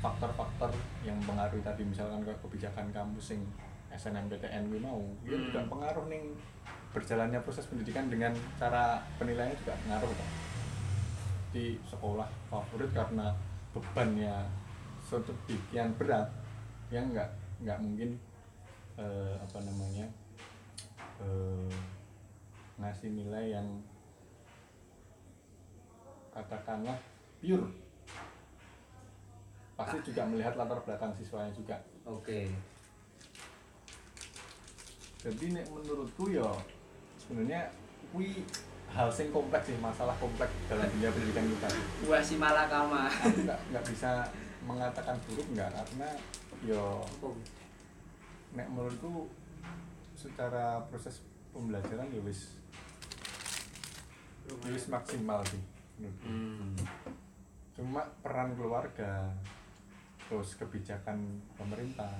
faktor-faktor yang mempengaruhi tadi. Misalkan ke kebijakan kampus yang SNMPTN gue mau dia Hmm. juga pengaruh nih berjalannya proses pendidikan dengan cara penilaiannya juga pengaruh kan di sekolah favorit karena bebannya suatu pikiran berat yang nggak nggak mungkin eh, apa namanya eh, ngasih nilai yang katakanlah pure. Pasti juga melihat latar belakang siswanya juga. Oke. Jadi nek menurutku ya sebenarnya kui hal sing kompleks sih masalah kompleks dalam dunia pendidikan kita. Buah si malakama. Aku nggak bisa mengatakan buruk nggak karena yo nek menurutku secara proses pembelajaran ya wis ya wis maksimal sih menurutku. hmm. cuma peran keluarga terus kebijakan pemerintah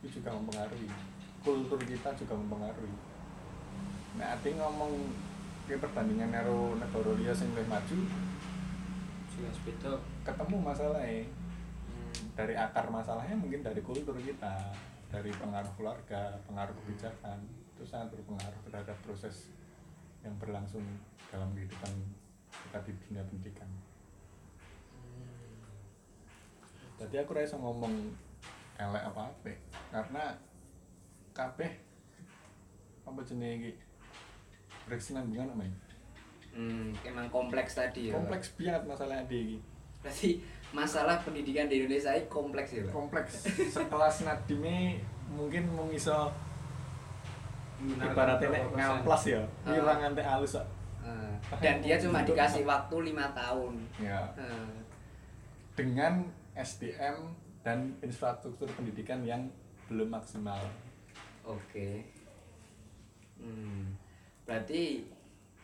itu juga mempengaruhi kultur kita juga mempengaruhi nah arti ngomong ke perbandingan karo negara liya sing luwih maju jelas beda ketemu masalahnya. Hmm. dari akar masalahnya mungkin dari kultur kita dari pengaruh keluarga pengaruh kebijakan itu sangat berpengaruh terhadap proses yang berlangsung dalam kehidupan kita di dunia pendidikan. Jadi aku rasa ngomong elek apa apa karena kabeh apa jenis iki? Berkesinambungan namanya Hmm, emang kompleks tadi ya kompleks banget masalahnya di iki berarti masalah pendidikan di Indonesia ini kompleks ya Pak? kompleks. Sekelas Nadime mungkin mau iso ibaratnya nek ngamplas ya. Ah. hilang nganti halus kok Eh, dan dia cuma dikasih waktu lima tahun. Ya. Eh, dengan SDM dan infrastruktur pendidikan yang belum maksimal. Oke. Hmm. berarti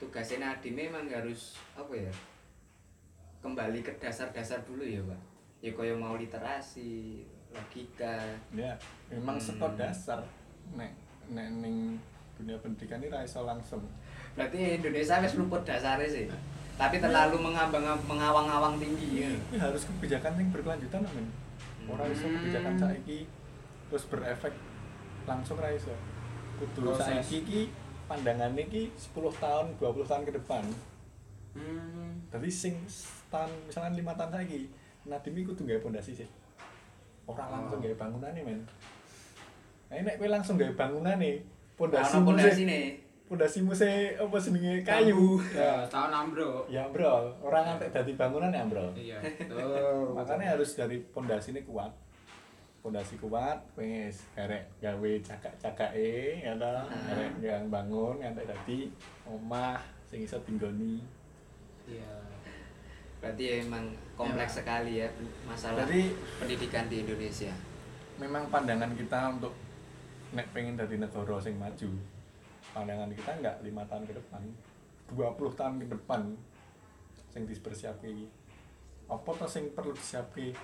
tugasnya Nadiem memang harus apa ya kembali ke dasar-dasar dulu ya Pak. Ya kaya mau literasi logika. Ya memang Hmm. dasar. Nek nek ning dunia pendidikan ini ra iso langsung. Berarti Indonesia wis luput dasarnya sih. Tapi terlalu mengambang mengawang-awang tinggi ya. ini harus kebijakan yang berkelanjutan amin. Ora iso Hmm. kebijakan saiki terus berefek langsung ra iso. Kudu saiki iki pandangan iki 10 tahun 20 tahun ke depan hmm. Jadi sing tahun misalnya lima tahun lagi, Nadim iku kudu gawe pondasi sih. Ora langsung Oh. gawe bangunan nih men. Nah ini kowe langsung gawe bangunan nih, Ono pondasimu pondasi nih pondasimu sih apa senenge kayu. ya Ya, tahun ambro ya bro, orang ngantek dadi bangunan ya bro. iya Makanya harus dari pondasi ini kuat. Pondasi kuat, wis karek gawe cakak-cakake ya toh, karek yang bangun ngantek dadi omah sing iso tinggoni. iya. Berarti emang kompleks sekali ya masalah Jadi pendidikan di Indonesia. memang pandangan kita untuk nek pengen dari negara sing maju pandangan kita enggak lima tahun ke depan 20 tahun ke depan sing dipersiapke. Apa to sing perlu disiapke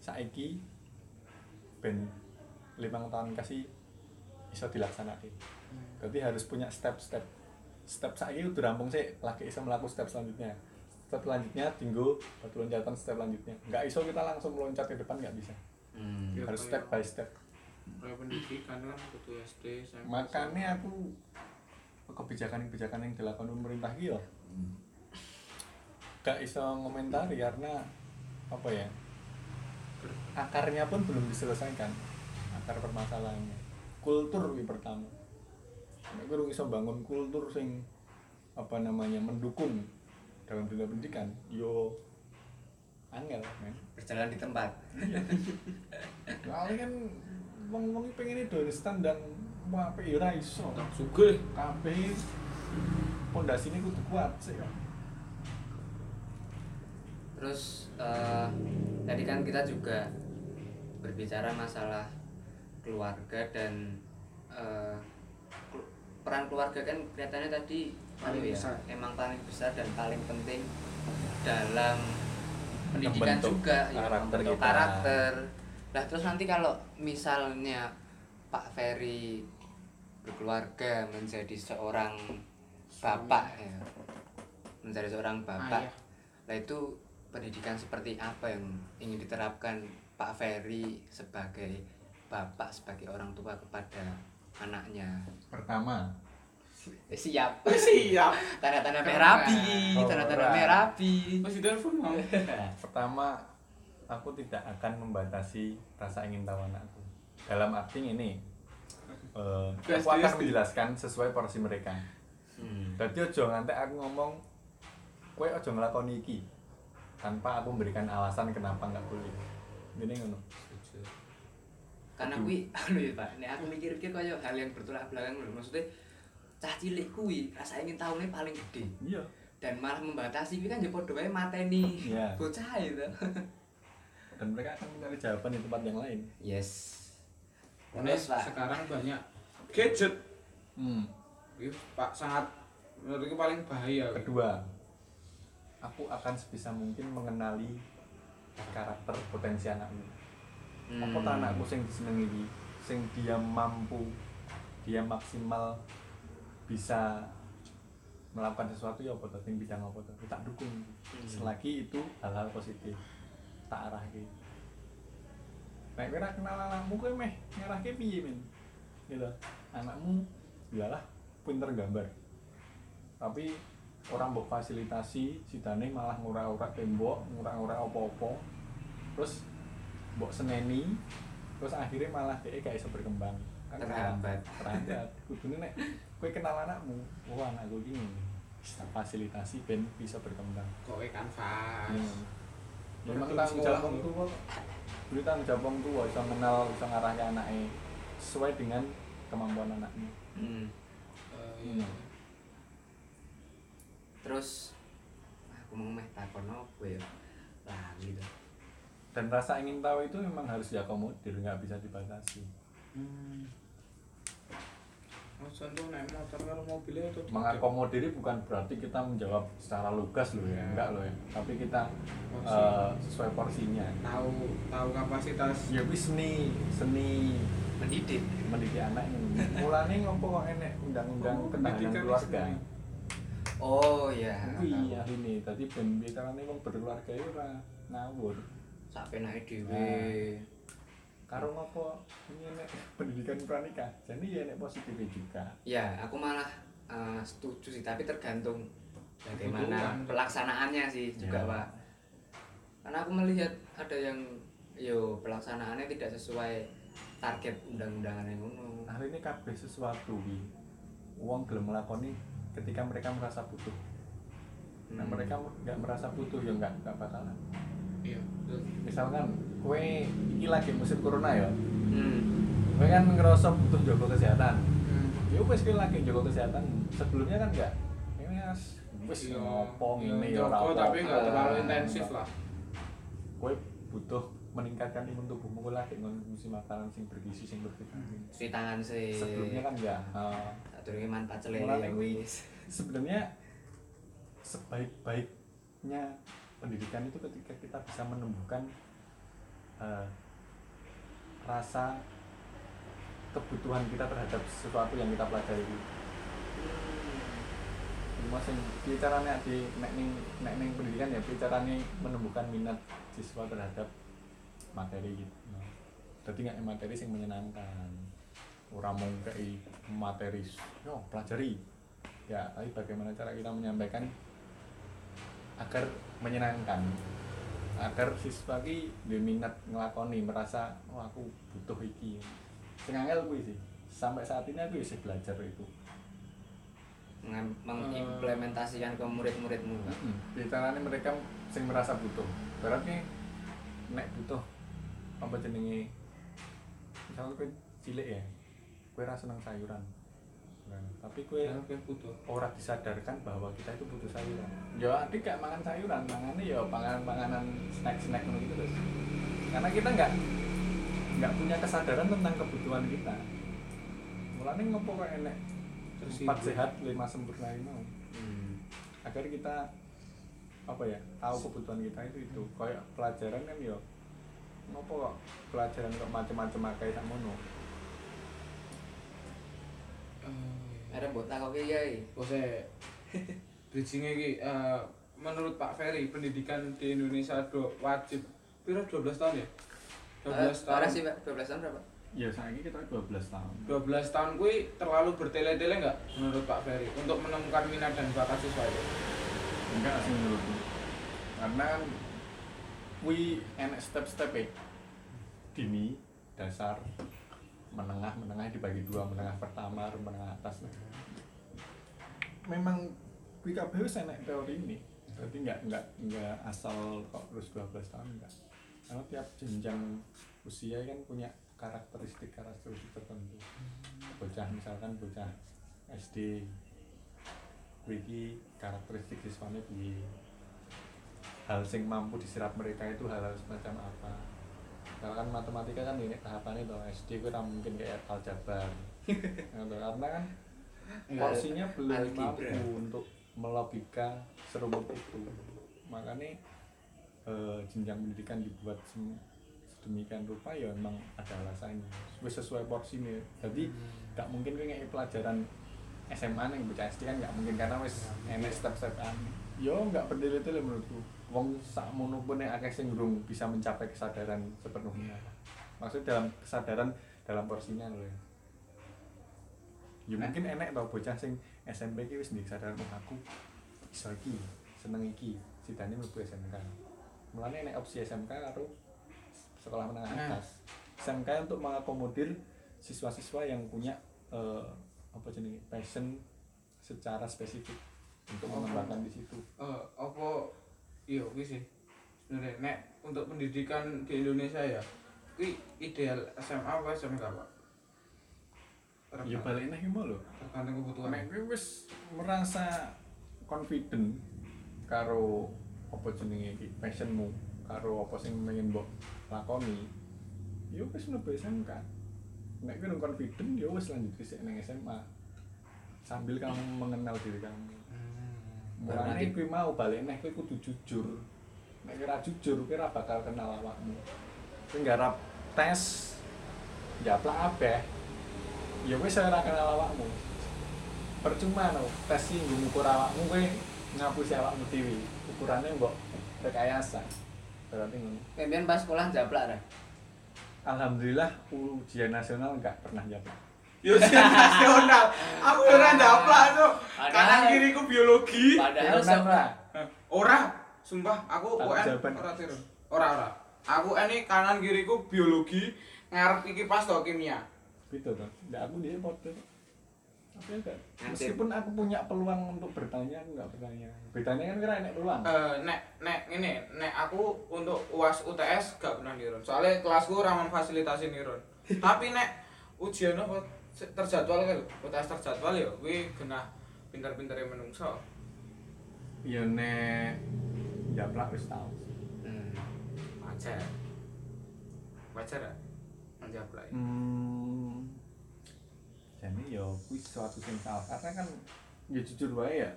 saiki ben limang tahun kasih bisa dilaksanakan. Berarti harus punya step-step step. Saiki udah rampung sih lagi bisa melakukan step selanjutnya. Step selanjutnya tinggal batu loncatan step selanjutnya. Nggak iso kita langsung meloncat ke depan nggak bisa. Hmm. Harus step by step. kayak pendidikan kan kudu SD SMP makanya aku kebijakan-kebijakan yang dilakukan pemerintah gitu gak bisa ngomentari karena apa ya akarnya pun belum diselesaikan akar permasalahannya. Kultur yang pertama. Nek kowe bisa bangun kultur sing apa namanya mendukung dalam dunia pendidikan yo angel men. Berjalan di tempat. Soalnya kan wong-wong iki pengen itu instan dan mau apa ya ora iso. Tak sugih. Kabeh pondasine kudu kuat sih terus eh, tadi kan kita juga berbicara masalah keluarga dan kelu- peran keluarga kan kelihatannya tadi Paling ya, besar. emang paling besar dan paling penting dalam pendidikan Membentuk juga ya, karakter kita. karakter nah terus nanti kalau misalnya Pak Ferry berkeluarga menjadi seorang bapak ya menjadi seorang bapak Ayah. Nah itu pendidikan seperti apa yang ingin diterapkan Pak Ferry sebagai bapak sebagai orang tua kepada anaknya? pertama. Eh, siap. siap. Tanda-tanda merapi, Oh, tanda-tanda merapi. masih telepon mau? Pertama aku tidak akan membatasi rasa ingin tahu anakku. Dalam arti ini eh, Gas, aku akan menjelaskan sesuai porsi mereka. Hmm. jadi ojo ngantek aku ngomong kue ojo ngelakoni iki? Tanpa aku memberikan alasan kenapa nggak boleh ini ngono Karena kui anu ya Pak, nek aku mikir-mikir kayak hal yang bertolak belakang lho. Maksudnya cah cilik kuwi rasa ingin tahunya paling gede iya dan malah membatasi kuwi kan ya padha wae mateni Iya. bocah itu dan mereka akan mencari jawaban di tempat yang lain yes Ini terus pak sekarang banyak gadget. hmm. Itu Pak sangat menurutku paling bahaya. kedua aku akan sebisa mungkin mengenali karakter potensi anakmu. Hmm. apa anakku sing disenengi iki sing dia mampu dia maksimal bisa melakukan sesuatu ya apa ting bidang apa tuh tak dukung. Hmm. selagi itu hal-hal positif tak arahke. Nek kowe ora kenal anakmu kowe meh ngarahke piye men? Gitu. Anakmu iyalah pinter gambar. Tapi orang mbok fasilitasi sidane malah ngura-ura tembok ngura-ura apa-apa terus mbok seneni terus akhirnya malah dia gak bisa berkembang kan Terhambat. terhambat kudune nek kowe kenal anakmu oh anakku iki ngene bisa fasilitasi ben bisa berkembang Kowe kanvas. Hmm. memang tanggung jawab wong tua dulu tanggung jawab wong tua bisa kenal bisa ngarahke anaknya sesuai dengan kemampuan anaknya Hmm. Eh, iya. Hmm. Terus aku mau meh takon apa ya? Lali tuh dan rasa ingin tahu itu memang harus diakomodir nggak bisa dibatasi. Hmm. Oh, contoh naik motor karo mobilnya itu mengakomodir bukan berarti kita menjawab secara lugas loh ya Ya. enggak loh ya. Tapi kita Porsi. eh, sesuai porsinya. Tahu tahu kapasitas. Ya wis seni seni. Mendidik. Mendidik anak ini mulane ngopo kok enek undang-undang Oh, ketahanan keluarga? seni. Oh ya kuwi ahline dadi ben bicarane wong berkeluarga ya ora ngawur. Sampai naik dewe Nah. karo ngopo? Ini enek pendidikan pranikah? Jadi ya enek positifnya juga. Ya aku malah eh, setuju sih tapi tergantung bagaimana pelaksanaannya sih juga Ya. pak. Karena aku melihat ada yang yo pelaksanaannya tidak sesuai target undang-undangan yang ngono. Hari ini kabeh sesuatu uang gelem melakoni ketika mereka merasa butuh. Nah Hmm. mereka nggak merasa butuh ya nggak nggak bakalan. Iya betul. Misalkan kue ini lagi musim corona ya? Hmm. kue kan ngerasa butuh jaga kesehatan. Hmm. ya wes kue lagi jaga kesehatan. Sebelumnya kan enggak ini wes wes Iya, ngopong iya, ini ya tapi nggak terlalu intensif lah. Kue butuh meningkatkan imun tubuhmu. Kue lagi konsumsi makanan sing bergizi sing bervitamin cuci tangan sih. Sebelumnya kan enggak Eh, Aturnya manfaat celele wis. sebenarnya sebaik-baiknya pendidikan itu ketika kita bisa menumbuhkan eh, rasa kebutuhan kita terhadap sesuatu yang kita pelajari. Itu. Cuma sing bicaranya di nek ning nek ning pendidikan ya bicaranya menumbuhkan minat siswa terhadap materi gitu. Nah, Jadi nggak materi yang menyenangkan. Orang mau kayak materi, yo pelajari. Ya, tapi bagaimana cara kita menyampaikan agar menyenangkan agar siswa ki minat ngelakoni merasa oh aku butuh iki sing angel kuwi sih sampai saat ini aku bisa belajar itu Mengem- mengimplementasikan ke murid-muridmu Pak. bicaranya mereka sing merasa butuh berarti nek butuh apa jenenge misalnya kowe cilik ya kowe ra seneng sayuran Nah, tapi kowe ya oke butuh ora disadarkan bahwa kita itu butuh sayuran. Ya adik gak mangan sayuran, mangannya ya panganan-panganan snack-snack ngono gitu terus. Karena kita nggak nggak punya kesadaran tentang kebutuhan kita. Mulane ngopo kok enek Terus empat sehat lima sempurna ini mau. Hmm. Agar kita apa ya tahu kebutuhan kita itu itu kayak pelajaran kan ya ngopo kok pelajaran kok macam-macam kayak sakmono. Eh, Ada buat takoke kiai. Oh saya bridging iki eh, menurut Pak Ferry pendidikan di Indonesia do wajib pira 12 tahun ya? 12 tahun. Parah sih Pak, 12 tahun berapa? Ya saat ini kita 12 tahun. 12 tahun kuwi terlalu bertele-tele nggak menurut Pak Ferry untuk menemukan minat dan bakat siswa itu? enggak sih menurutku karena kui enak step-step e. dini dasar menengah menengah dibagi dua menengah pertama menengah atas. Memang kui kabeh wis teori ini. Berarti enggak enggak enggak asal kok terus 12 tahun enggak karena tiap jenjang usia kan punya karakteristik karakteristik tertentu. Bocah misalkan bocah SD kuwi iki karakteristik siswane piye hal sing mampu diserap mereka itu hal-hal semacam apa. Kalau kan matematika kan ini tahapannya tuh SD itu kan mungkin kayak aljabar. Gitu, karena kan porsinya belum mampu untuk melogika serumit itu. Makanya eh, jenjang pendidikan dibuat sedemikian rupa ya emang ada alasannya. Wis sesuai porsinya. Jadi gak mungkin gue ngeki pelajaran SMA nih bocah SD kan gak mungkin karena wis enek step-step yo gak berdiri-diri menurutku wong sak pun yang akeh sing durung bisa mencapai kesadaran sepenuhnya. Maksudnya dalam kesadaran dalam porsinya loh ya. Ya mungkin enek tau bocah sing SMP ki wis ndek kesadaran oh aku iso iki seneng iki sidane mlebu SMK mulane enek opsi SMK karo sekolah menengah Nah. atas. SMK untuk mengakomodir siswa-siswa yang punya eh, apa jenenge passion secara spesifik untuk mengembangkan di situ. Eh apa iya kuwi sih. Sebenarnya nek untuk pendidikan di Indonesia ya kuwi ideal SMA apa SMK Pak? Ya balik nih mau lho. Tergantung kebutuhan. Nek kowe wis merasa confident karo apa jenenge iki passionmu karo apa sing pengen mbok lakoni ya wis mlebu SMK nek urung confident ya wis lanjut ke nang SMA sambil kamu mengenal diri kamu mulane Berarti- kowe mau balik neh kowe kudu jujur. Nek ora jujur kowe ora bakal kenal awakmu. Kowe nggarap tes japlak abeh. Ya wis ora kenal awakmu. Percuma no tes sih nggo ngukur awakmu kowe ngapusi awakmu dhewe. Ukurannya mbok rekayasa. Berarti ngono. Kembian pas sekolah jablak ra. alhamdulillah ujian nasional enggak pernah japlak Yo ujian nasional. Aku ora ndaplak tuh. Kanan kiriku biologi. Padahal? Eh, Ora, sumpah aku UN ora tiru. Ora ora. Aku ini kanan kiriku biologi, ngarep iki pas to kimia. gitu tuh nggak aku dia enggak Nanti- meskipun aku punya peluang untuk bertanya aku nggak bertanya bedanya kan kira enak peluang Eh nek nek ini nek aku untuk UAS UTS gak pernah nirun. Soalnya kelasku ora memfasilitasi nirun. Tapi nek ujian apa terjadwal kan UTS terjadwal ya kuwi genah pinter-pintere menungso. ya nek japlak wis tau Hmm. Wajar. Wajar ya? Lah. hmm jadi ya kuwi sesuatu yang salah karena kan ya jujur wae ya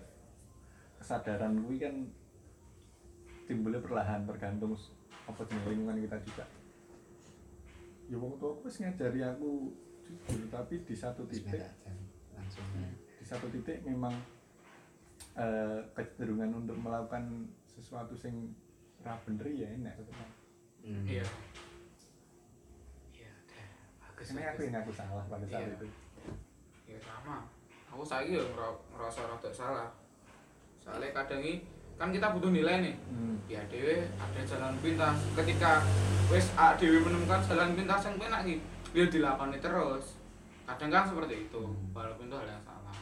kesadaran kuwi kan timbulnya perlahan tergantung apa jenis lingkungan kita juga ya wong tua wis ngajari aku jujur tapi di satu titik langsung. di satu titik memang eh, kecenderungan untuk melakukan sesuatu sing ra bener ya enak tetep. Hmm. Iya. Iya. Bagus. Ini aku yang aku salah pada saat Iya. itu. Ya sama. Aku saiki ya ngera- ngerasa rada salah. Soalnya kadang ini kan kita butuh nilai nih. Hmm. Ya dewe ada jalan pintas. Ketika wis A dewe menemukan jalan pintas yang penak iki, ya dilakoni terus. Kadang kan seperti itu, Hmm. walaupun itu hal yang salah.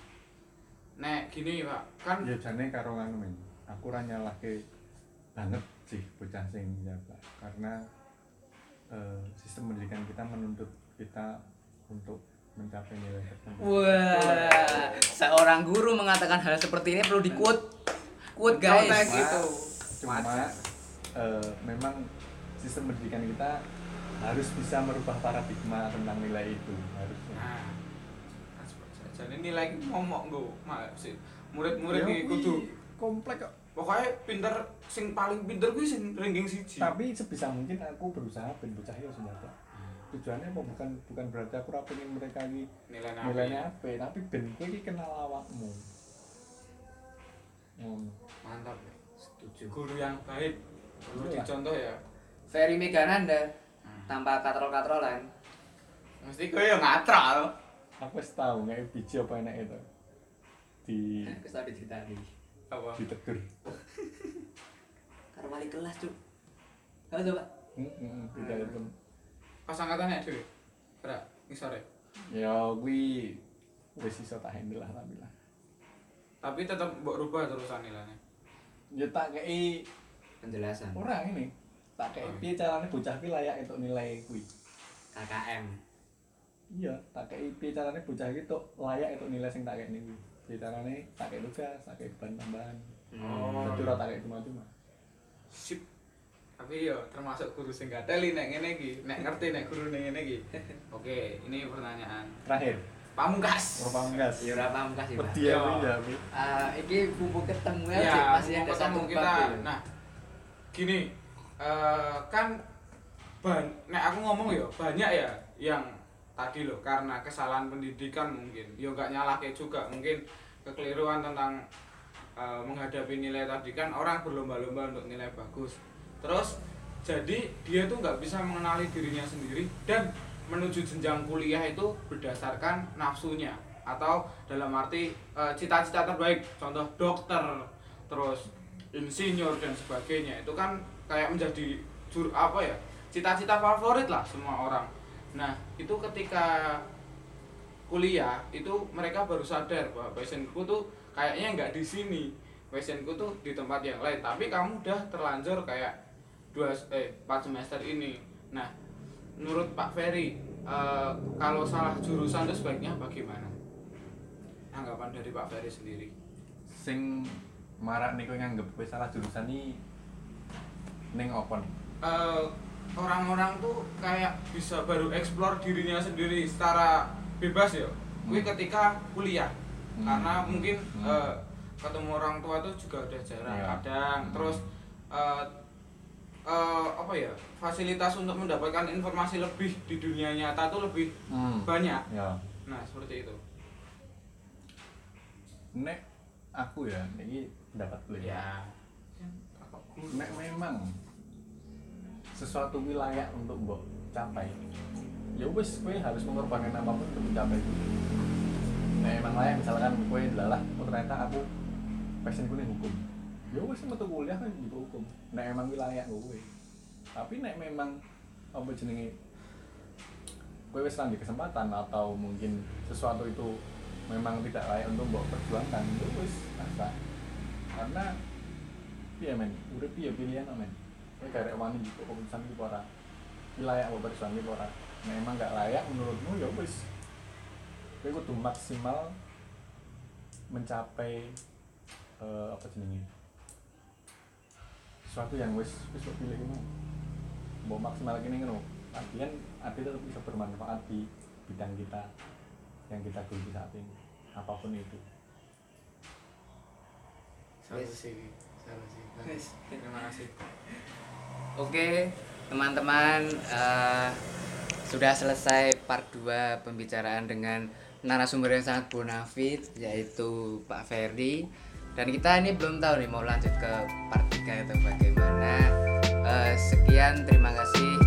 Nek gini, Pak, kan Ya jane karo nganu men. Aku ora nyalahke banget sih bocah sing nyapa karena eh, sistem pendidikan kita menuntut kita untuk mencapai nilai tertentu. Wah, seorang guru mengatakan hal seperti ini perlu di quote. Quote guys. Cuma- gitu. Cuma eh, memang sistem pendidikan kita harus bisa merubah paradigma tentang nilai itu harusnya. Nah, kan seperti saja. Jadi nilai momok nggo, maaf sih. Murid-murid Ya, kudu komplek kok. pokoknya pinter sing paling pinter kuwi sing ranking siji. tapi sebisa mungkin aku berusaha ben bocah yo senjata tujuannya apa bukan bukan berarti aku ora pengen mereka iki nilai nilainya apa tapi ben kowe iki kenal awakmu ngono mantap ya. Setuju. Guru yang baik perlu Iya. dicontoh ya. Ferry Megananda Hmm. Tanpa katrol-katrolan. Mesti kowe ya ngatral. aku wis tau nggak biji apa enak itu di Wis tau diceritain. Apa? ditegur Karo wali kelas, Cuk. Halo, coba. hmm, hmm, tidak itu Pas angkatannya dhewe. Berak, ngisore. ya kuwi wis iso tak handle lah tapi lah Tapi tetap mbok rubah terusan nilainya. ya tak kei Penjelasan. orang ini Oh. piye carane bocah ki layak untuk nilai kuwi KKM. iya tak kayak piye carane bocah iki tok layak itu nilai sing tak kayak nih piye carane tak kayak tugas tak kayak beban tambahan Oh. ora tak kayak cuma-cuma sip tapi yo termasuk guru sing gateli nek ngene iki nek ngerti nek guru nek ngene iki oke ini pertanyaan terakhir pamungkas Ora pamungkas. Ya ora. Wedi Iya. aku ya, Pi. Ah, iki bumbu ketemu ya, ya masih mau ada ketemu satu kita ya. nah gini eh, kan ban nek aku ngomong ya banyak ya yang tadi loh karena kesalahan pendidikan mungkin. Yo nggak nyalahke juga mungkin kekeliruan tentang eh, menghadapi nilai tadi kan orang berlomba-lomba untuk nilai bagus. Terus jadi dia tuh nggak bisa mengenali dirinya sendiri dan menuju jenjang kuliah itu berdasarkan nafsunya. Atau dalam arti eh, cita-cita terbaik contoh dokter terus insinyur dan sebagainya. Itu kan kayak menjadi jur apa ya cita-cita favorit lah semua orang. Nah itu ketika kuliah itu mereka baru sadar bahwa passionku tuh kayaknya nggak di sini. Passionku tuh di tempat yang lain. Tapi kamu udah terlanjur kayak dua eh empat semester ini. Nah menurut Pak Ferry eh, kalau salah jurusan itu sebaiknya bagaimana? Anggapan dari Pak Ferry sendiri. Sing marak nih kowe nganggep salah jurusan nih ning opo nih? eh, orang-orang tuh kayak bisa baru explore dirinya sendiri secara bebas ya. Hmm. ketika kuliah. Hmm. Karena mungkin Hmm. eh, ketemu orang tua tuh juga udah jarang Iya. kadang. Hmm. Terus eh, eh, apa ya? Fasilitas untuk mendapatkan informasi lebih di dunia nyata tuh lebih Hmm. banyak. Ya. Nah, seperti itu. Nek aku ya, ini pendapatku ya. Ya. Nek memang sesuatu wilayah untuk mbok capai, ya wis kowe harus mengorbankan apa pun untuk mencapai. Nek emang layak misalkan kowe adalah oh ternyata aku passionku ning hukum. Ya wis metu kuliah kan di hukum. Nek emang wilayah kowe. Tapi nek memang apa jenenge kowe wis di kesempatan atau mungkin sesuatu itu memang tidak layak untuk mbok perjuangkan itu wis asa karena piye men urip piye pilihan men kowe gak wani kok keputusan iki apa ora Iki layak mbok perjuangkan apa ora Nek emang gak layak menurutmu ya wis kowe kudu maksimal mencapai eh, apa jenenge sesuatu yang wis wis pilih ngono mbok maksimal gini ngono artian arti tetap bisa bermanfaat di bidang kita yang kita geluti saat ini apa pun itu Solusi. Solusi. Terima kasih. Oke, teman-teman eh, sudah selesai part 2 pembicaraan dengan narasumber yang sangat bonafit yaitu Pak Ferdi. Dan kita ini belum tahu nih mau lanjut ke part 3 atau bagaimana. Eh, sekian terima kasih